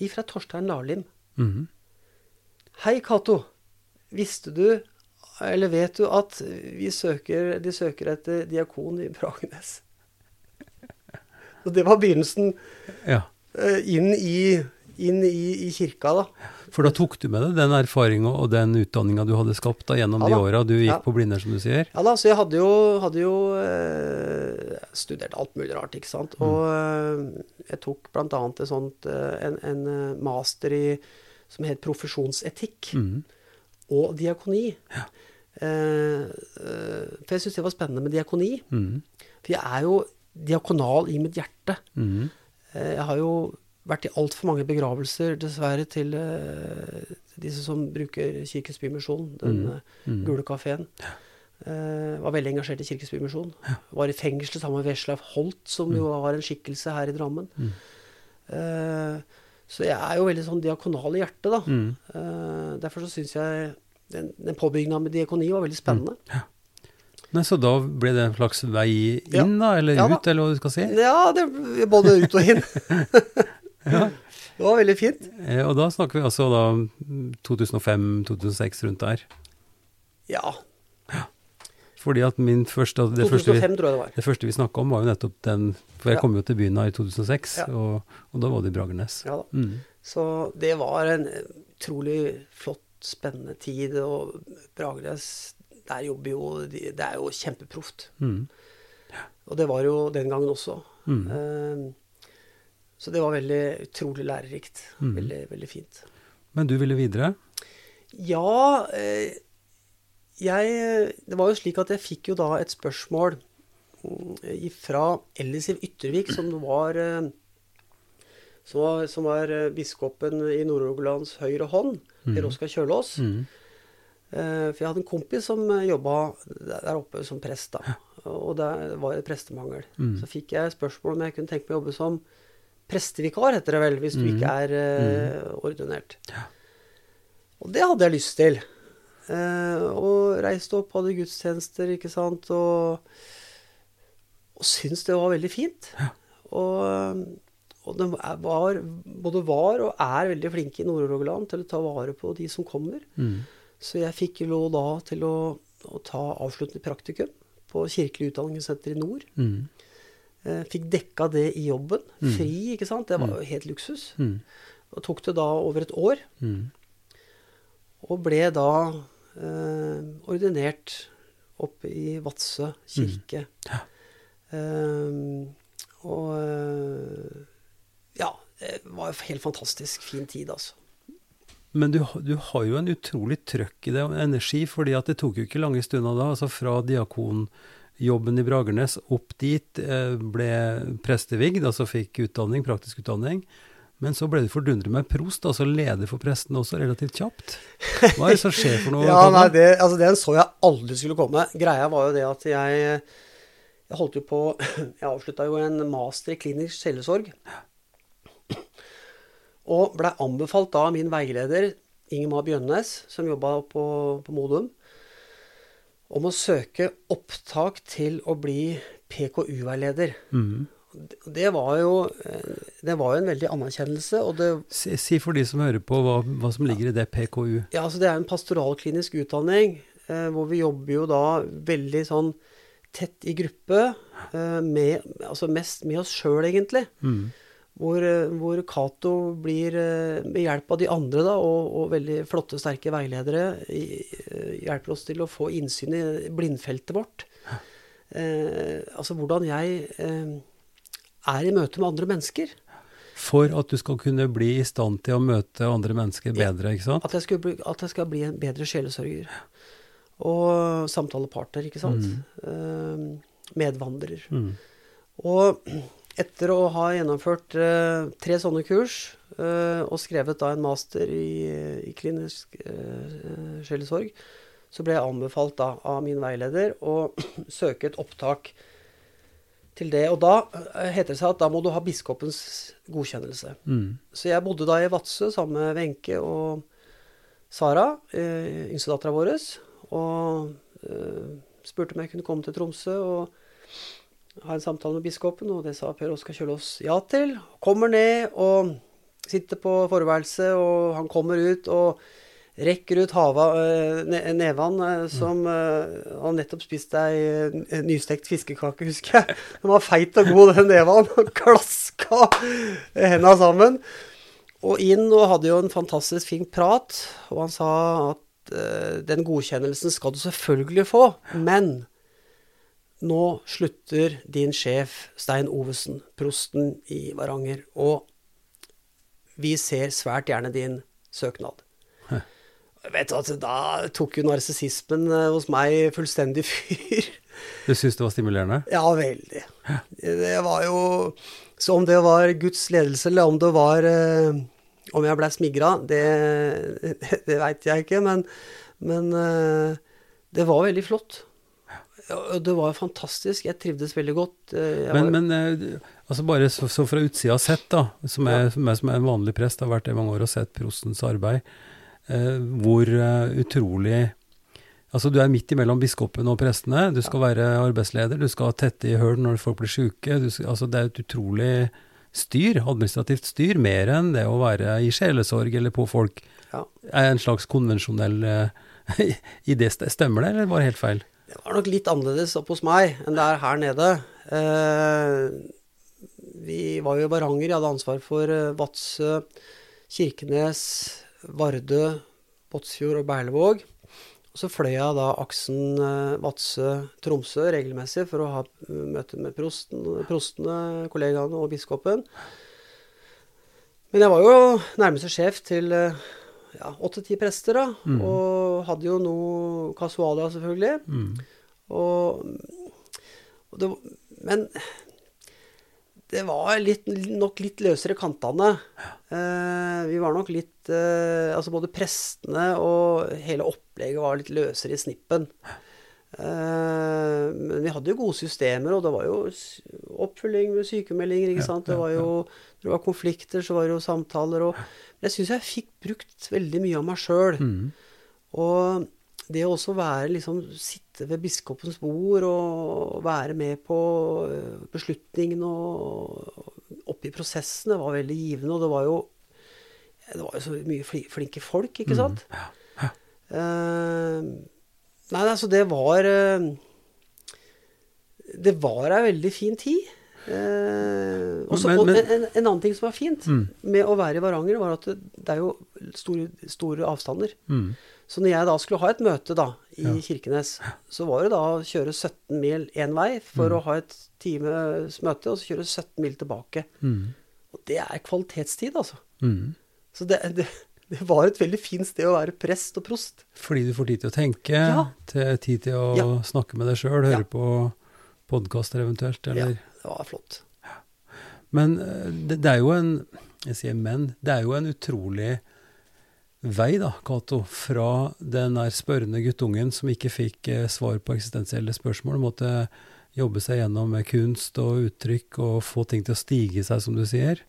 ifra Torstein Lalim. Mm -hmm. Hei, Cato. Visste du, eller vet du, at vi søker, de søker etter diakon i Bragenes? Så det var begynnelsen Ja. eh, inn i, inn i, i kirka, da. For da tok du med deg den erfaringa og den utdanninga du hadde skapt da, gjennom Ja de da. åra du gikk Ja. på Blindern, som du sier? Ja da, så jeg hadde jo, hadde jo eh, studert alt mulig rart, ikke sant. Og eh, jeg tok sånt, eh, en, en master i, som het profesjonsetikk. mm. og diakoni. Eh, eh, for jeg syntes det var spennende med diakoni. Mm. For jeg er jo diakonal i mitt hjerte. Mhm. Eh, jeg har jo vært i altfor mange begravelser, dessverre, til eh, disse som bruker Kirkens Bymisjon, den mm. Mhm. gule kafeen. Uh, var veldig engasjert i Kirkens Bymisjon. Var i fengsel sammen med Veslav Holt, som jo var en skikkelse her i Drammen. Mm. Uh, så jeg er jo veldig sånn diakonal i hjertet, da. Mm. Uh, derfor så syns jeg den, den påbygginga med diakoni var veldig spennende. Nei, Så da ble det en slags vei inn, da? Eller Ja da. ut, eller hva du skal si? Ja, det både ut og inn. Ja. Det var veldig fint. Eh, Og da snakker vi altså da 2005-2006 rundt der. Ja. Fordi at min første Det, første vi, 2005 tror jeg det var. det første vi snakka om, var jo nettopp den For jeg Ja. kom jo til byen her i 2006, Ja. og, og da var det i Bragernes. Ja da. Mm. Så det var en utrolig flott, spennende tid. Og Bragernes, der jobber jo de, Det er jo kjempeproft. Mm. Og det var jo den gangen også. Mm. Eh, så det var veldig utrolig lærerikt. Mm. Veldig, veldig fint. Men du ville videre? Ja, eh, jeg Det var jo slik at jeg fikk jo da et spørsmål mm, fra Ellisiv Yttervik, som var eh, som var, som var eh, biskopen i Nord-Rogalands høyre hånd, Per Oskar Kjølås. Mm. Eh, For jeg hadde en kompis som jobba der oppe som prest, da. Og det var prestemangel. Mm. Så fikk jeg spørsmål om jeg kunne tenke meg å jobbe som prestevikar, heter det vel, hvis du Mm. ikke er uh, ordinert. Og det hadde jeg lyst til. Uh, og reiste opp, hadde gudstjenester, ikke sant, og, og syntes det var veldig fint. Og, og de var, både var og er veldig flinke i Nord-Rogaland til å ta vare på de som kommer. Mm. Så jeg fikk lov da til å, å ta avsluttende praktikum på Kirkelig utdanningssenter i nord. Mm. Eh, fikk dekka det i jobben. Mm. Fri, ikke sant. Det var jo helt luksus. Mm. Og tok det da over et år. Mm. Og ble da eh, ordinert oppe i Vadsø kirke. Ja. Eh, og eh, ja, det var en helt fantastisk fin tid, altså. Men du, du har jo en utrolig trøkk i det, og energi, fordi at det tok jo ikke lange stunder da. altså Fra diakonjobben i Bragernes opp dit, eh, ble prestevigd, altså fikk utdanning, praktisk utdanning. Men så ble du fordundret med prost, altså leder for presten også, relativt kjapt. Hva er det som skjer for noe? ja, nei, det, altså Den så jeg aldri skulle komme. Greia var jo det at jeg, jeg holdt jo på Jeg avslutta jo en master i klinisk sjelesorg. Og blei anbefalt da av min veileder Ingemar Bjønnes, som jobba på, på Modum, om å søke opptak til å bli PKU-veileder. Mm. Det var jo det var en veldig anerkjennelse. og det... Si, si for de som hører på, hva, hva, som ligger i det PKU. Ja, altså Det er en pastoralklinisk utdanning eh, hvor vi jobber jo da veldig sånn tett i gruppe, eh, med, altså mest med oss sjøl, egentlig. Mm. Hvor, eh, hvor Cato blir, eh, med hjelp av de andre da, og, og veldig flotte, sterke veiledere, hjelper oss til å få innsyn i blindfeltet vårt. Eh, altså hvordan jeg eh, er i møte med andre mennesker. For at du skal kunne bli i stand til å møte andre mennesker bedre, ikke sant? At jeg, bli, at jeg skal bli en bedre sjelesørger. Og samtalepartner, ikke sant. Mm. Eh, medvandrer. Mm. Og etter å ha gjennomført uh, tre sånne kurs, uh, og skrevet da en master i, i klinisk uh, sjelesorg, så ble jeg anbefalt da av min veileder å søke et opptak til det. Og da eh, heter det seg at da må du ha biskopens godkjennelse. Mm. Så jeg bodde da i Vadsø sammen med Wenche og Sara, eh, yngstedattera vår, og eh, spurte om jeg kunne komme til Tromsø og ha en samtale med biskopen, og det sa Per Oskar Kjølås ja til. Kommer ned og sitter på forværelset, og han kommer ut og rekker ut hava, eh, nevan, eh, som uh, Han nettopp spiste ei nystekt fiskekake, husker jeg. Den var feit og god, den nevan. Klaska henda sammen. Og inn og hadde jo en fantastisk fin prat. Og han sa at den godkjennelsen skal du selvfølgelig få, men nå slutter din sjef Stein Ovesen, prosten i Varanger, og vi ser svært gjerne din søknad. Vet du, altså, Da tok jo narsissismen eh, hos meg fullstendig fyr. Du syns det var stimulerende? Ja, veldig. Det var jo Så om det var Guds ledelse, eller om det var eh, Om jeg blei smigra, det, det, det veit jeg ikke. Men, men eh, det var veldig flott. Det var fantastisk. Jeg trivdes veldig godt. Men, var... men, altså bare så, så fra utsida sett, da, som er, ja. som er en vanlig prest, har vært i mange år og sett prostens arbeid. Eh, hvor eh, utrolig Altså, du er midt imellom biskopen og prestene. Du skal være arbeidsleder, du skal tette i høl når folk blir sjuke. Altså, det er et utrolig styr, administrativt styr, mer enn det å være i sjelesorg eller på folk. Ja. Er en slags konvensjonell uh, idé. Stemmer det, eller var det helt feil? Det var nok litt annerledes opp hos meg enn det er her nede. Uh, vi var jo i Varanger, jeg hadde ansvar for uh, Vadsø, Kirkenes, Vardø, Båtsfjord og Berlevåg. Og så fløy jeg da aksen eh, Vadsø-Tromsø regelmessig for å ha møte med prosten, prostene, kollegaene og biskopen. Men jeg var jo nærmeste sjef til eh, ja, åtte-ti prester, da. Mm. Og hadde jo noe kasualia, selvfølgelig. Mm. Og, og det, men det var litt, nok litt løsere kantene. Eh, vi var nok litt eh, Altså både prestene og hele opplegget var litt løsere i snippen. Eh, men vi hadde jo gode systemer, og det var jo oppfølging med sykemeldinger. ikke sant? Det var jo, Når det var konflikter, så var det jo samtaler. Og, men jeg syns jeg fikk brukt veldig mye av meg sjøl. Mm. Og det å også være liksom Sitte ved biskopens bord og være med på eh, beslutningene og i prosessene var veldig givende. Og det var jo, det var jo så mye flinke folk, ikke sant? Mm, ja, ja. Uh, nei, altså det var uh, Det var ei veldig fin tid. Uh, også, men, men, og en, en, annen ting som var fint mm. med å være i Varanger, var at det, det er jo store, store avstander. Mm. Så når jeg da skulle ha et møte da, i ja. Kirkenes, så var det da å kjøre 17 mil én vei for mm. å ha et times møte, og så kjøre 17 mil tilbake. Mm. Og det er kvalitetstid, altså. Mm. Så det, det, det, var et veldig fint sted å være prest og prost. Fordi du får tid til å tenke, ja. til, tid til å ja. snakke med deg sjøl, høre på podkaster eventuelt, eller? Ja, det var flott. Men eh, det, det, er jo en Jeg sier men. Det er jo en utrolig vei, da, Cato, fra den der spørrende guttungen som ikke fikk eh, svar på eksistensielle spørsmål, måtte jobbe seg gjennom med kunst og uttrykk og få ting til å stige seg, som du sier,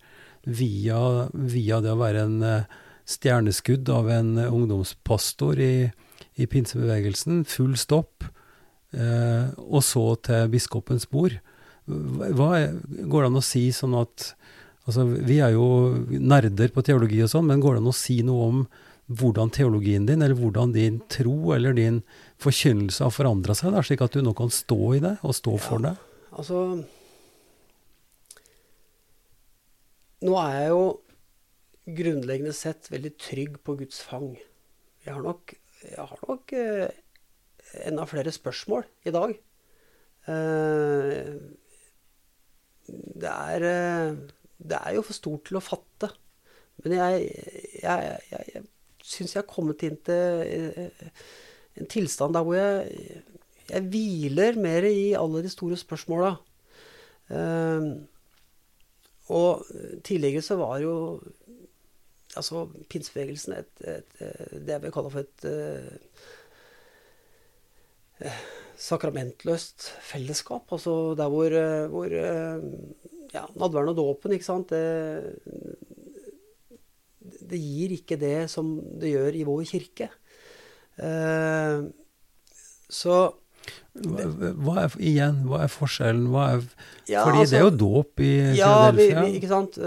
via, via det å være en eh, stjerneskudd av en eh, ungdomspastor i, i pinsebevegelsen, full stopp, eh, og så til biskopens bord. Hva går det an å si sånn at Altså, vi er jo nerder på teologi og sånn, men går det an å si noe om hvordan teologien din, eller hvordan din tro eller din forkynnelse har forandra seg, da, slik at du nå kan stå i det, og stå ja, for det? Altså Nå er jeg jo grunnleggende sett veldig trygg på Guds fang. Jeg har nok, jeg har nok eh, enda flere spørsmål i dag. Eh, det er eh, Det er jo for stort til å fatte. Men jeg, jeg, jeg, jeg syns jeg har kommet inn til eh, en tilstand der hvor jeg, jeg hviler mer i alle de store spørsmåla. Um, og tidligere så var jo altså pinsebevegelsen et, et, et, det jeg vil kalle for et uh, sakramentløst fellesskap. Altså der hvor, hvor uh, ja, nadværen og dåpen, ikke sant det, det gir ikke det som det gjør i vår kirke. Uh, så hva, hva er, igjen, hva er forskjellen? Hva er, ja, fordi altså, det er jo dåp i ja, Philadelphia. Vi, ikke sant.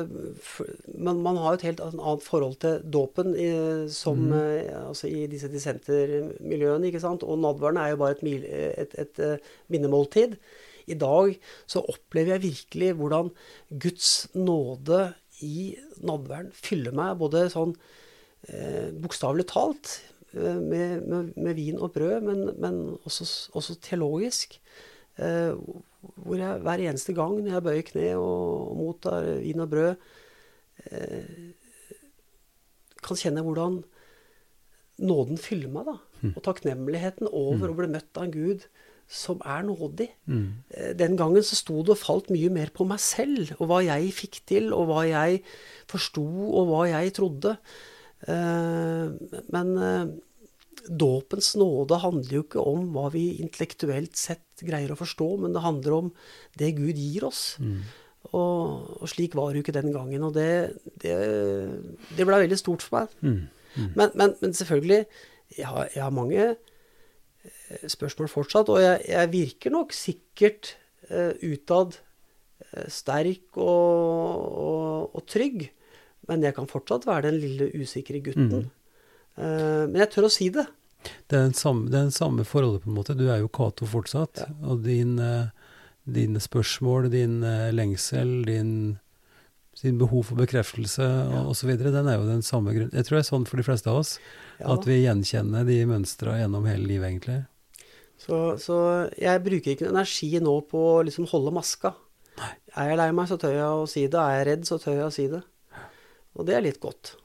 Men man har jo et helt annet forhold til dåpen i, som mm. altså i disse dissentermiljøene. ikke sant? Og nadværen er jo bare et, et, et, et eh, minnemåltid. I dag så opplever jeg virkelig hvordan Guds nåde i nadværen fyller meg både sånn eh, bokstavelig talt eh, med, med, med, vin og brød, men, men også, også, teologisk. Eh, hvor jeg hver eneste gang når jeg bøyer kne og, mottar vin og brød, eh, kan kjenne hvordan nåden fyller meg. da, hm. Og takknemligheten over hm. å bli møtt av en Gud som er nådig. Mm. Den gangen så sto det og falt mye mer på meg selv, og hva jeg fikk til, og hva jeg forsto, og hva jeg trodde. Eh, men eh, dåpens nåde handler jo ikke om hva vi intellektuelt sett greier å forstå, men det handler om det Gud gir oss. Mm. Og, og, slik var det jo ikke den gangen. Og det, det, det ble veldig stort for meg. Mm. Mm. Men, men, men, selvfølgelig, jeg har, jeg har mange Eh, spørsmål fortsatt. Og jeg, jeg virker nok sikkert eh, utad uh, sterk og, og, og, trygg. Men jeg kan fortsatt være den lille usikre gutten. Mm. Eh, men jeg tør å si det. Det er, samme, det er den samme forholdet, på en måte. Du er jo Cato fortsatt. Ja. Og din, dine spørsmål, din lengsel, din sin behov for bekreftelse ja. osv., den er jo den samme grunnen. Jeg tror det er sånn for de fleste av oss. Ja. At vi gjenkjenner de mønstra gjennom hele livet, egentlig. Så, så, jeg bruker ikke energi nå på å liksom holde maska. Nei. Er jeg lei meg, så tør jeg å si det. Er jeg redd, så tør jeg å si det. Og det er litt godt.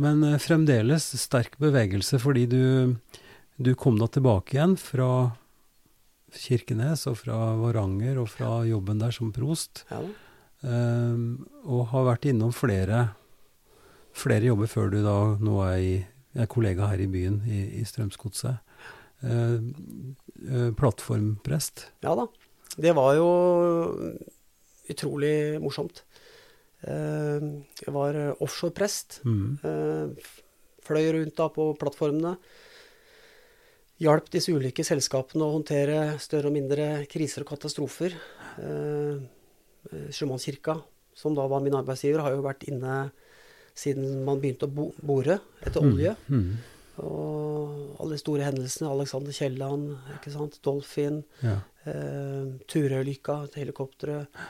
Men eh, fremdeles sterk bevegelse, fordi du, du kom da tilbake igjen fra Kirkenes og fra Varanger og fra jobben der som prost. Ja. Um, og har vært innom flere, flere jobber før du da nå er, i, er kollega her i byen, i, i Strømsgodset. Uh, uh, plattformprest. Ja da. Det var jo utrolig morsomt. Uh, jeg var offshoreprest. Mm. fløy rundt da på plattformene. Hjalp disse ulike selskapene å håndtere større og mindre kriser og katastrofer. Eh, Sjømannskirka, som da var min arbeidsgiver, har jo vært inne siden man begynte å bore etter mm, olje. Mm. Mm. Og alle de store hendelsene. Alexander Kielland, ikke sant? Dolphin, ja. eh, Turøylykka, helikopteret.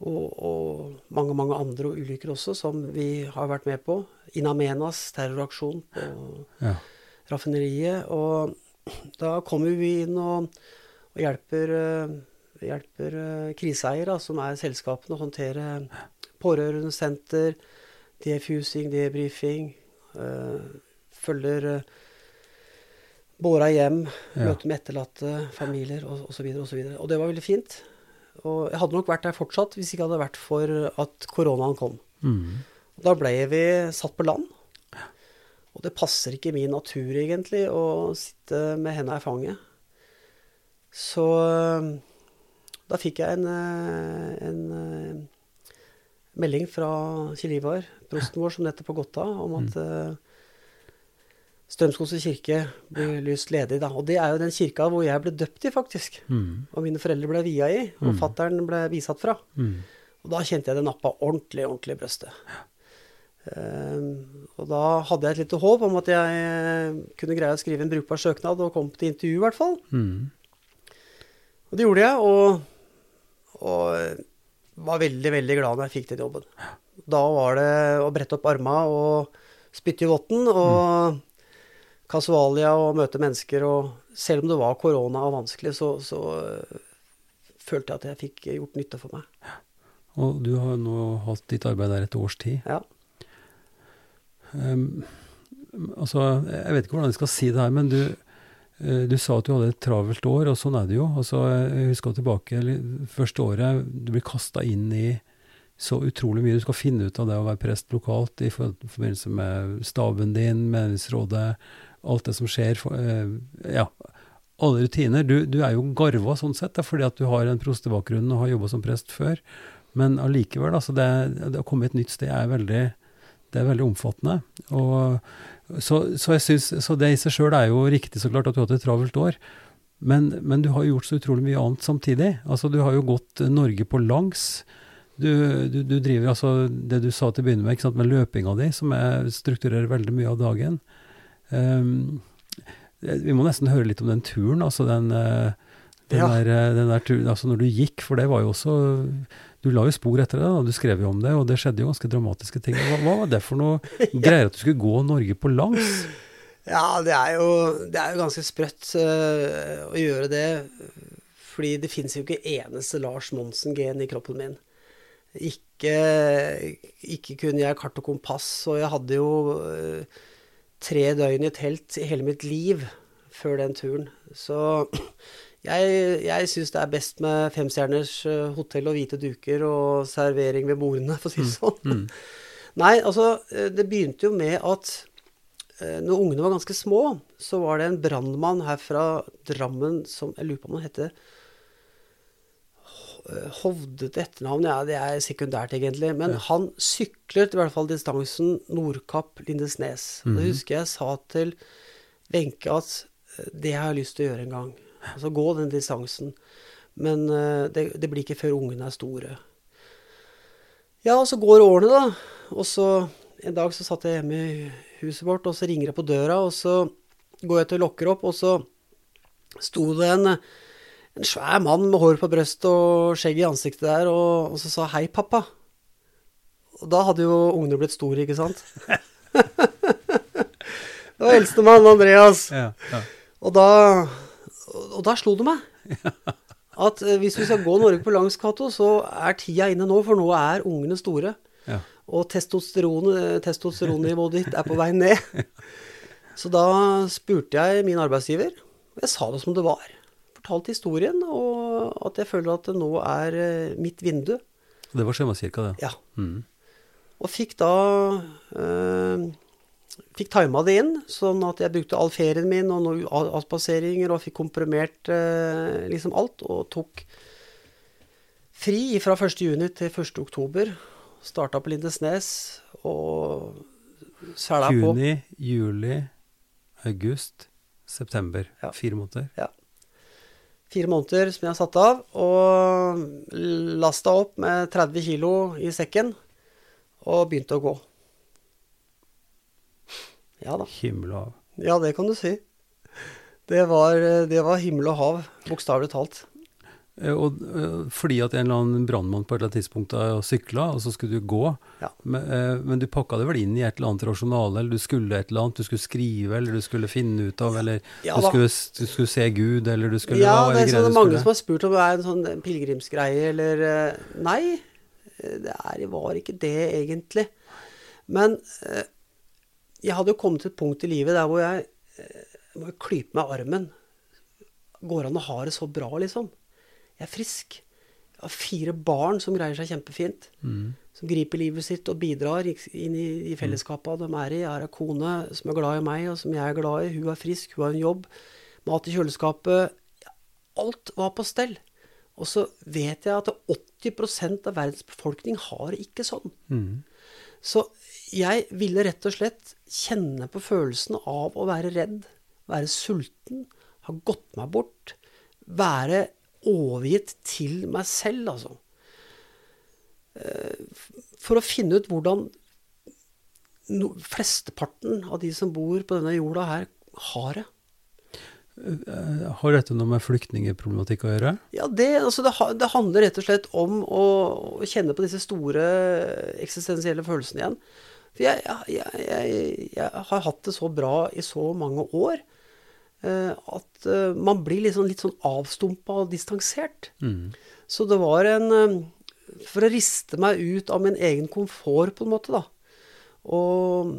Og, og, mange, mange andre ulykker også, som vi har vært med på. Inamenas terroraksjon på ja. raffineriet. Og da kommer vi inn og, og hjelper eh, hjelper uh, kriseeiere, som er selskapene, å håndtere pårørendesenter, defusing, debrifing. Uh, følger uh, båra hjem, ja. møter med etterlatte, familier osv. Og, så videre, og, så og det var veldig fint. Og jeg hadde nok vært der fortsatt hvis ikke det hadde vært for at koronaen kom. Mm. Da ble vi satt på land. Og det passer ikke min natur, egentlig, å sitte med henda i fanget. Så da fikk jeg en, en melding fra Kjell Ivar, prosten vår, som nettopp har gått av, om at mm. Strømskose kirke blir lyst ledig. Da. Og det er jo den kirka hvor jeg ble døpt i, faktisk. Mm. Og mine foreldre ble via i, og mm. fattern ble bisatt fra. Mm. Og da kjente jeg det nappa ordentlig, ordentlig i brøstet. Um, og da hadde jeg et lite håp om at jeg kunne greie å skrive en brukbar søknad og komme til intervju, i hvert fall. Mm. Og det gjorde jeg, og, og, var veldig, veldig glad når jeg fikk den jobben. Da var det å brette opp arma og spytte i votten og kasualia og møte mennesker. Og selv om det var korona og vanskelig, så, så uh, følte jeg at jeg fikk gjort nytte for meg. Og du har nå hatt ditt arbeid der et års tid. Ja. Um, altså, jeg vet ikke hvordan jeg skal si det her, men du, uh, du sa at du hadde et travelt år, og sånn er det jo. Altså, jeg husker tilbake første året du blir kasta inn i så utrolig mye. Du skal finne ut av det å være prest lokalt i forbindelse med staben din, menighetsrådet, alt det som skjer. Uh, ja, alle rutiner. Du, du, er jo garva sånn sett, da, fordi at du har en prostebakgrunn og har jobba som prest før. Men allikevel, altså det, det, å komme et nytt sted er veldig, det er veldig omfattende. Og, så, så, synes, så, det i seg sjøl er jo riktig så klart at du har hatt et travelt år. Men, men, du har gjort så utrolig mye annet samtidig. Altså Du har jo gått Norge på langs. Du, du, du driver altså det du sa til å begynne med, med løpinga di, som er, strukturerer veldig mye av dagen. Um, vi må nesten høre litt om den turen, altså den, eh, den, ja. der, eh, den der turen, altså når du gikk, for det var jo også du la jo spor etter det, da. du skrev jo om det, og det skjedde jo ganske dramatiske ting. Hva, hva var det for noe greier at du skulle gå Norge på langs? Ja, det er jo, det er jo ganske sprøtt uh, å gjøre det. Fordi det fins jo ikke eneste Lars Monsen-gen i kroppen min. Ikke, ikke, kunne jeg kart og kompass, og jeg hadde jo uh, tre døgn i telt i hele mitt liv før den turen. Så jeg, jeg syns det er best med femstjerners eh, hotell og hvite duker og servering ved bordene, for å si det mm, sånn. Mm. Nei, altså, eh, det begynte jo med at eh, når ungene var ganske små, så var det en brannmann her fra Drammen som Jeg lurer på om han heter Hovdet etternavn, ja, det er sekundært, egentlig. Men ja. han syklet i hvert fall distansen Nordkapp-Lindesnes. Mm. Da husker jeg sa til Wenche at det har jeg lyst til å gjøre en gang. Altså gå den distansen. Men uh, det, det, blir ikke før ungene er store. Ja, og så går årene, da. Og så en dag så satt jeg hjemme i huset vårt, og så ringer jeg på døra, og så går jeg til å lokke opp, og så sto det en, en svær mann med hår på brystet og skjegg i ansiktet der, og, og så sa 'hei, pappa'. Og da hadde jo ungene blitt store, ikke sant? det var eldstemann Andreas. Ja, ja. Og da og da slo det meg at eh, hvis vi skal gå Norge på langs, Cato, så er tida inne nå, for nå er ungene store. Ja. Og testosteron, eh, testosteronnivået ditt er på vei ned. Så da spurte jeg min arbeidsgiver, jeg sa det som det var. Fortalte historien, og at jeg føler at det nå er eh, mitt vindu. Det var Sjømannskirka, det? Ja. Mm. Og fikk da eh, fikk tima det inn, sånn at jeg brukte all ferien min og noen avspaseringer og fikk komprimert eh, liksom alt. Og tok fri fra 1.6 til 1.10. Starta på Lindesnes og sæla på. Juni, juli, august, september. Ja. Fire måneder. Ja. Fire måneder som jeg har satt av. Og lasta opp med 30 kilo i sekken og begynte å gå. Ja da. Himmel og hav. Ja, det kan du si. Det var, det var himmel og hav, bokstavelig talt. Eh, og, eh, fordi at en eller annen brannmann på et eller annet tidspunkt har sykla, og så skulle du gå. Ja. Men, eh, men, du pakka det vel inn i et eller annet rasjonale, eller du skulle et eller annet, du skulle skrive, eller du skulle finne ut av, eller ja, du, skulle, du, skulle, se Gud, eller du skulle Ja, det er sånn, mange som har spurt om det er en sånn pilegrimsgreie, eller Nei, det er, var ikke det egentlig. Men jeg hadde jo kommet til et punkt i livet der hvor jeg må klype meg armen. Går an å ha det så bra, liksom? Jeg er frisk. Jeg har fire barn som greier seg kjempefint. Mm. Som griper livet sitt og bidrar inn i, i fellesskapet de er i. Jeg har ei kone som er glad i meg, og som jeg er glad i. Hun er frisk, hun har en jobb. Mat i kjøleskapet. Alt var på stell. Og så vet jeg at 80% av verdens befolkning har ikke sånn. Mm. Så jeg ville rett og slett kjenne på følelsen av å være redd, være sulten, ha gått meg bort, være overgitt til meg selv, altså. Eh, for å finne ut hvordan no, flesteparten av de som bor på denne jorda her, har det. Eh, har dette noe med flyktningeproblematikk å gjøre? Ja, det, altså det, det, handler rett og slett om å, å, kjenne på disse store eksistensielle følelsene igjen. For jeg, jeg, jeg, jeg, har hatt det så bra i så mange år eh, at eh, man blir liksom litt sånn avstumpa og distansert. Mm. Så det var en eh, For å riste meg ut av min egen komfort, på en måte, da. Og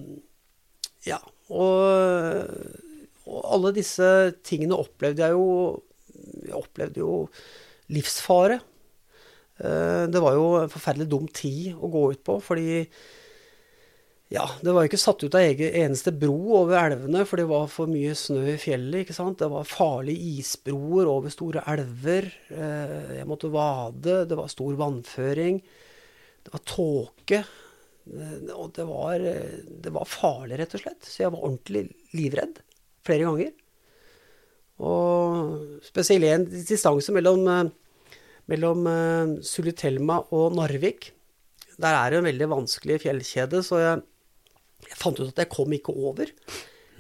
Ja. Og, og alle disse tingene opplevde jeg jo Jeg opplevde jo livsfare. Det var jo en forferdelig dum tid å gå ut på, fordi ja, det var ikke satt ut av egen, eneste bro over elvene, for det var for mye snø i fjellet. ikke sant? Det var farlige isbroer over store elver. Eh, jeg måtte vade. Det var stor vannføring. Det var tåke. Eh, og det var, det var farlig, rett og slett. Så jeg var ordentlig livredd flere ganger. Og spesielt en distanse mellom, mellom Sulitelma og Narvik. Der er det en veldig vanskelig fjellkjede, så jeg jeg fant ut at jeg kom ikke over.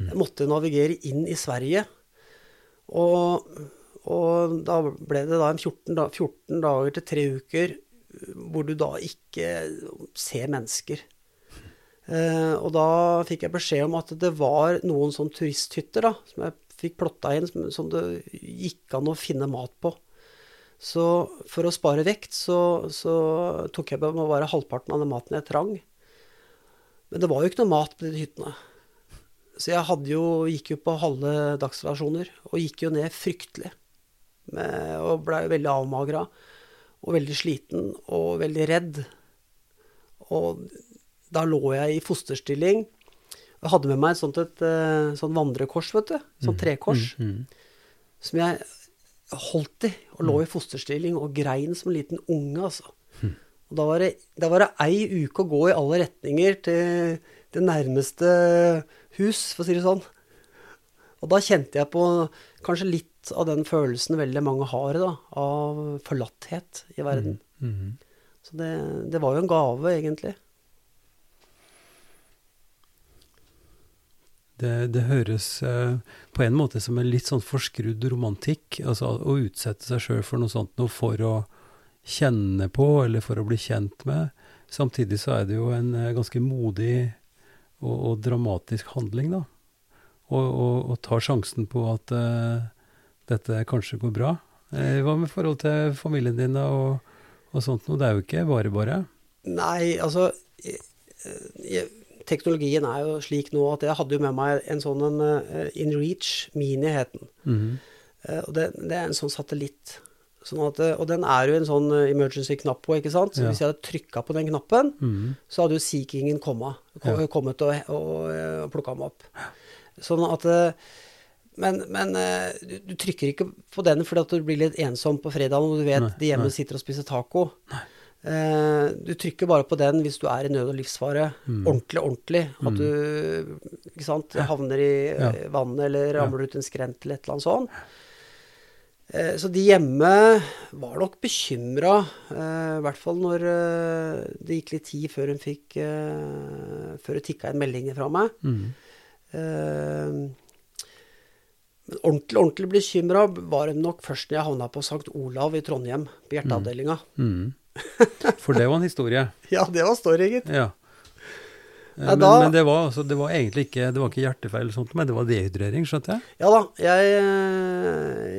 Jeg måtte navigere inn i Sverige. Og, og da ble det da en 14, da, 14 dager til tre uker hvor du da ikke ser mennesker. Eh, og da fikk jeg beskjed om at det var noen sånn turisthytter da, som jeg fikk plotta inn, som, som det gikk an å finne mat på. Så for å spare vekt, så, så tok jeg med bare halvparten av den maten jeg trang. Men det var jo ikke noe mat på de hyttene. Så jeg jo, gikk jo på halve dagsrasjoner, og gikk jo ned fryktelig. Med, og blei veldig avmagra, og veldig sliten, og veldig redd. Og da lå jeg i fosterstilling. Jeg hadde med meg et sånt et, sånn vandrekors, vet du. Sånn trekors. Mm, mm. Som jeg holdt i, og lå i fosterstilling og grein som en liten unge, altså. Og da var, det, da var det ei uke å gå i alle retninger til det nærmeste hus, for å si det sånn. Og da kjente jeg på kanskje litt av den følelsen veldig mange har da, av forlatthet i verden. Mm. Mm. Så det, det, var jo en gave, egentlig. Det, det høres eh, på en måte som en litt sånn forskrudd romantikk. Altså å utsette seg sjøl for noe sånt noe for å kjenne på, eller for å bli kjent med. Samtidig så er det jo en eh, ganske modig og, og dramatisk handling, da. Og, tar sjansen på at uh, dette kanskje går bra. Eh, hva med forhold til familien din og, og sånt noe? Det er jo ikke bare bare. Nei, altså jeg, jeg, Teknologien er jo slik nå at jeg hadde jo med meg en sånn en uh, InReach Mini, het den. Mm -hmm. uh, og det, det, er en sånn satellitt Sånn at, og den er jo en sånn eh, emergency-knapp på, ikke sant. Så ja. hvis jeg hadde trykka på den knappen, mm. så hadde jo Sea Kingen kommet, kom, ja. kommet og, og, og eh, plukka meg opp. Sånn at eh, Men, men du, du, trykker ikke på den fordi at du blir litt ensom på fredagen og du vet nei, de hjemme nei. sitter og spiser taco. Eh, du trykker bare på den hvis du er i nød og livsfare. Mm. Ordentlig, ordentlig. At mm. du ikke sant, havner i ja. vannet eller ramler ut en skrent eller et eller annet sånt. Eh, så de hjemme var nok bekymra, eh, i hvert fall når eh, det gikk litt tid før hun fikk Før det tikka inn meldinger fra meg. Mm. Men ordentlig, ordentlig bekymra var hun nok først når jeg havna på St. Olav i Trondheim, på hjerteavdelinga. Mm. Mm. For det var en historie? ja, det var story, gitt. Ja. Ja, men, da, men det, var, altså, det, var, egentlig ikke, det var ikke hjertefeil, eller sånt, men det var dehydrering, skjønte jeg? Ja da. Jeg,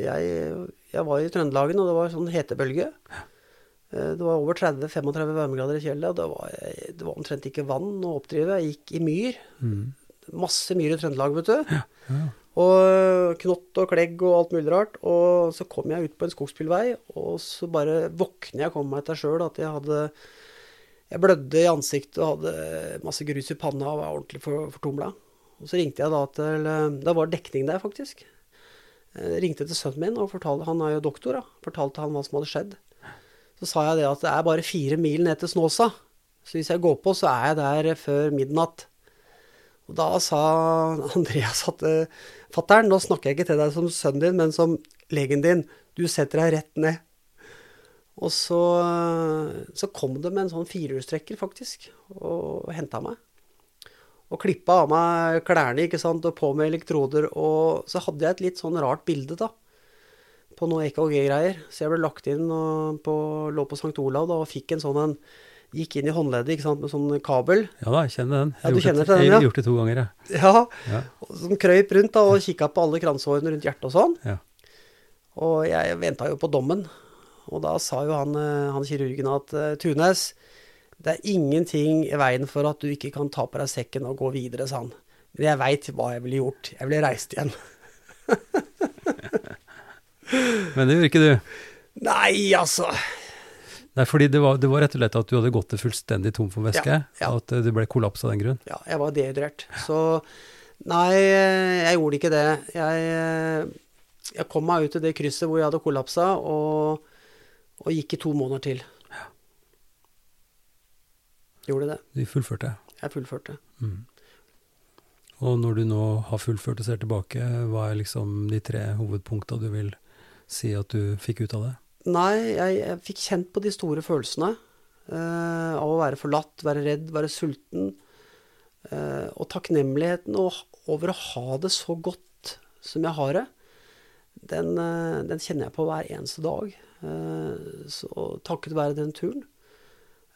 jeg, jeg var i Trøndelagen, og det var sånn hetebølge. Eh, det var over 30-35 varmegrader i kjellet, og det var, det var, omtrent ikke vann å oppdrive. Jeg gikk i myr. Mm. Masse myr i Trøndelag, vet du. Ja, ja. Og knott og klegg og alt mulig rart. Og så kom jeg ut på en skogsbilvei, og så bare våkner jeg, og kom meg til sjøl at jeg hadde Jeg blødde i ansiktet og hadde masse grus i panna og var ordentlig for, fortumla. Og så ringte jeg da til Da var det dekning der, faktisk. Jeg ringte til sønnen min og fortalte Han er jo doktor, da. Fortalte han hva som hadde skjedd. Så sa jeg det at det er bare fire mil ned til Snåsa. Så hvis jeg går på, så er jeg der før midnatt. Og da sa Andreas at fatter'n, nå snakker jeg ikke til deg som sønnen din, men som legen din. Du setter deg rett ned. Og så, så kom det med en sånn firehjulstrekker, faktisk, og henta meg. Og klippa av meg klærne ikke sant, og på med elektroder. Og så hadde jeg et litt sånn rart bilde, da. På noe EKG-greier. Så jeg ble lagt inn på, lå på St. Olav da, og fikk en sånn en Gikk inn i håndleddet ikke sant, med sånn kabel. Ja da, jeg kjenner den. Jeg ja, du kjenner det, den, ja. Jeg har gjort det to ganger, jeg. Ja. ja. Som krøyp rundt da, og kikka på alle kransehårene rundt hjertet og sånn. Ja. Og jeg venta jo på dommen. Og da sa jo han, han kirurgen at Tunes, det er ingenting i veien for at du ikke kan ta på deg sekken og gå videre, sa han. Men jeg veit hva jeg ville gjort. Jeg ville reist igjen. Men det gjorde ikke du? Nei, altså. Nei, fordi det var, det var, rett og slett at du hadde gått det fullstendig tom for væske? Ja, ja. At du ble kollaps av den grunn? Ja, jeg var dehydrert. Så nei, jeg gjorde ikke det. Jeg, jeg kom meg ut til det krysset hvor jeg hadde kollapsa, og, og gikk i to måneder til. Ja. Gjorde det. Du fullførte? Jeg fullførte. Mm. Og når du nå har fullført og ser tilbake, hva er liksom de tre hovedpunkta du vil si at du fikk ut av det? Nei, jeg, jeg fikk kjent på de store følelsene. Uh, av å være forlatt, være redd, være sulten. Uh, og takknemligheten over å ha det så godt som jeg har det, den, uh, den kjenner jeg på hver eneste dag. Så takket være den turen.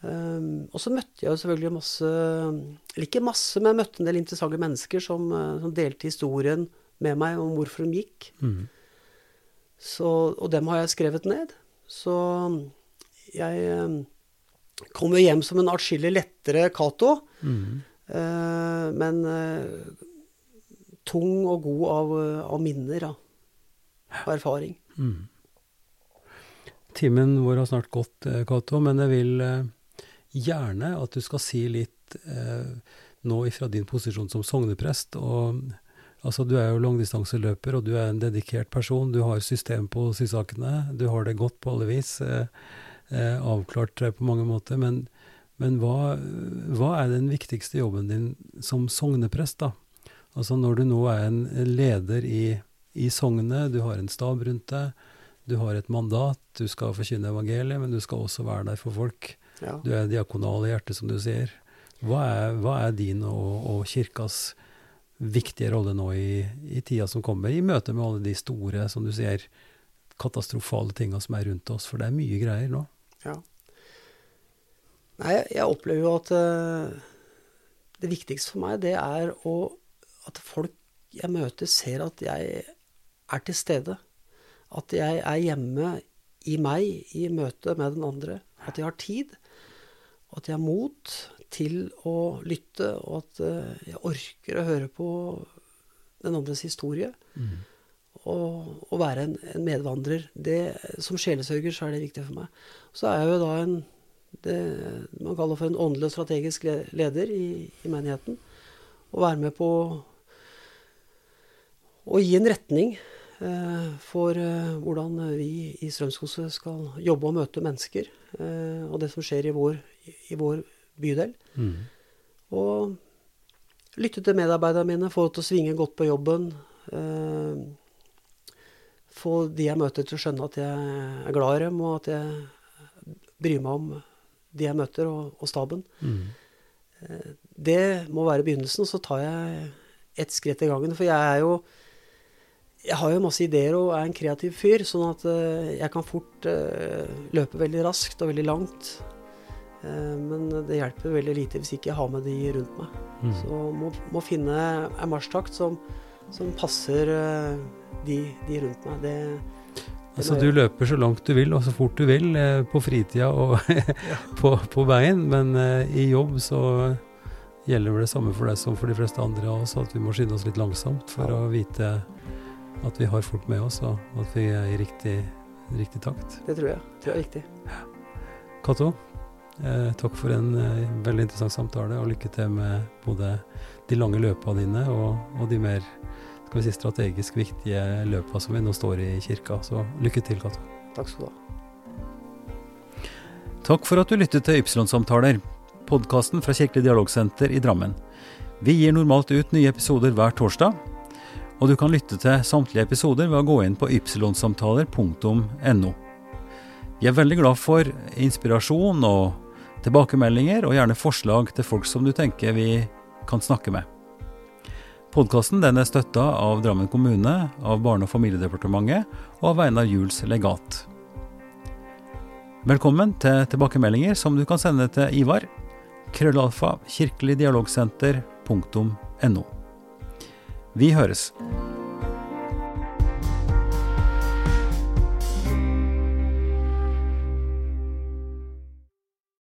og så møtte jeg jo selvfølgelig masse Eller ikke masse, men jeg møtte en del interessante mennesker som, som delte historien med meg om hvorfor de gikk. Mm. Så, og dem har jeg skrevet ned. Så jeg eh, kom jo hjem som en atskillig lettere Cato. Mm. Eh, men eh, tung og god av, av minner, da. og erfaring. Mm. Timen vår har snart gått, Cato, men jeg vil gjerne at du skal si litt eh, nå ifra din posisjon som sogneprest. og Altså, du er jo langdistanseløper, og du er en dedikert person. Du har system på sysakene. Du har det godt på alle vis. Eh, eh, avklart på mange måter. Men, men hva, hva, er den viktigste jobben din som sogneprest, da? Altså når du nå er en leder i, i sognet, du har en stab rundt deg, du har et mandat, du skal forkynne evangeliet, men du skal også være der for folk. Ja. Du er diakonal i hjertet, som du sier. Hva er, hva er din og, og kirkas viktige rolle nå i, i, tida som kommer, i møte med alle de store, som du sier, katastrofale tinga som er rundt oss? For det er mye greier nå. Ja. Nei, jeg opplever jo at uh, det viktigste for meg, det er å, at folk jeg møter, ser at jeg er til stede. At jeg er hjemme i meg i møte med den andre. At jeg har tid. Og at jeg har mot til å lytte, og at uh, jeg orker å høre på den andres historie. Mm. Og, å være en, en, medvandrer. Det, som sjelesørger så er det viktig for meg. Så er jeg jo da en det man kaller for en åndelig og strategisk leder i, i menigheten. Og være med på å gi en retning eh, for eh, hvordan vi i Strømskose skal jobbe og møte mennesker. Eh, og det som skjer i vår, i vår bydel. Mm. Og lytte til medarbeiderne mine, få til å svinge godt på jobben. Eh, få de jeg møter til å skjønne at jeg er glad i dem, og at jeg bryr meg om de jeg møter, og, og staben. Mm. Eh, det må være begynnelsen, så tar jeg ett skritt i gangen. For jeg er jo jeg har jo masse ideer og er en kreativ fyr, sånn at uh, jeg kan fort uh, løpe veldig raskt og veldig langt. Eh, men det hjelper veldig lite hvis ikke jeg har med de rundt meg. Mm. Så må, må finne en marsjtakt som, som passer eh, de, de, rundt meg. Det, det altså du løper så langt du vil og så fort du vil eh, på fritida og på, på, veien, men i jobb så gjelder vel det samme for deg som for de fleste andre av oss, at vi må skynde oss litt langsomt for Ja. å vite at vi har folk med oss, og at vi er i riktig, riktig takt. Det tror jeg. Det er viktig. Cato, eh, takk for en eh, veldig interessant samtale, og lykke til med både de lange løpene dine og, og de mer skal vi si, strategisk viktige løpene som vi nå står i kirka. Så lykke til, Cato. Takk skal du ha. Takk for at du lyttet til Ypsilon-samtaler, podkasten fra Kirkelig dialogsenter i Drammen. Vi gir normalt ut nye episoder hver torsdag, og du kan lytte til samtlige episoder ved å gå inn på ypsilonsamtaler.no. Vi er veldig glad for inspirasjon og tilbakemeldinger, og gjerne forslag til folk som du tenker vi kan snakke med. Podkasten er støtta av Drammen kommune, av Barne- og familiedepartementet og av Einar Juels legat. Velkommen til tilbakemeldinger som du kan sende til Ivar. Krøllalfa kirkeligdialogsenter.no. Vi høres.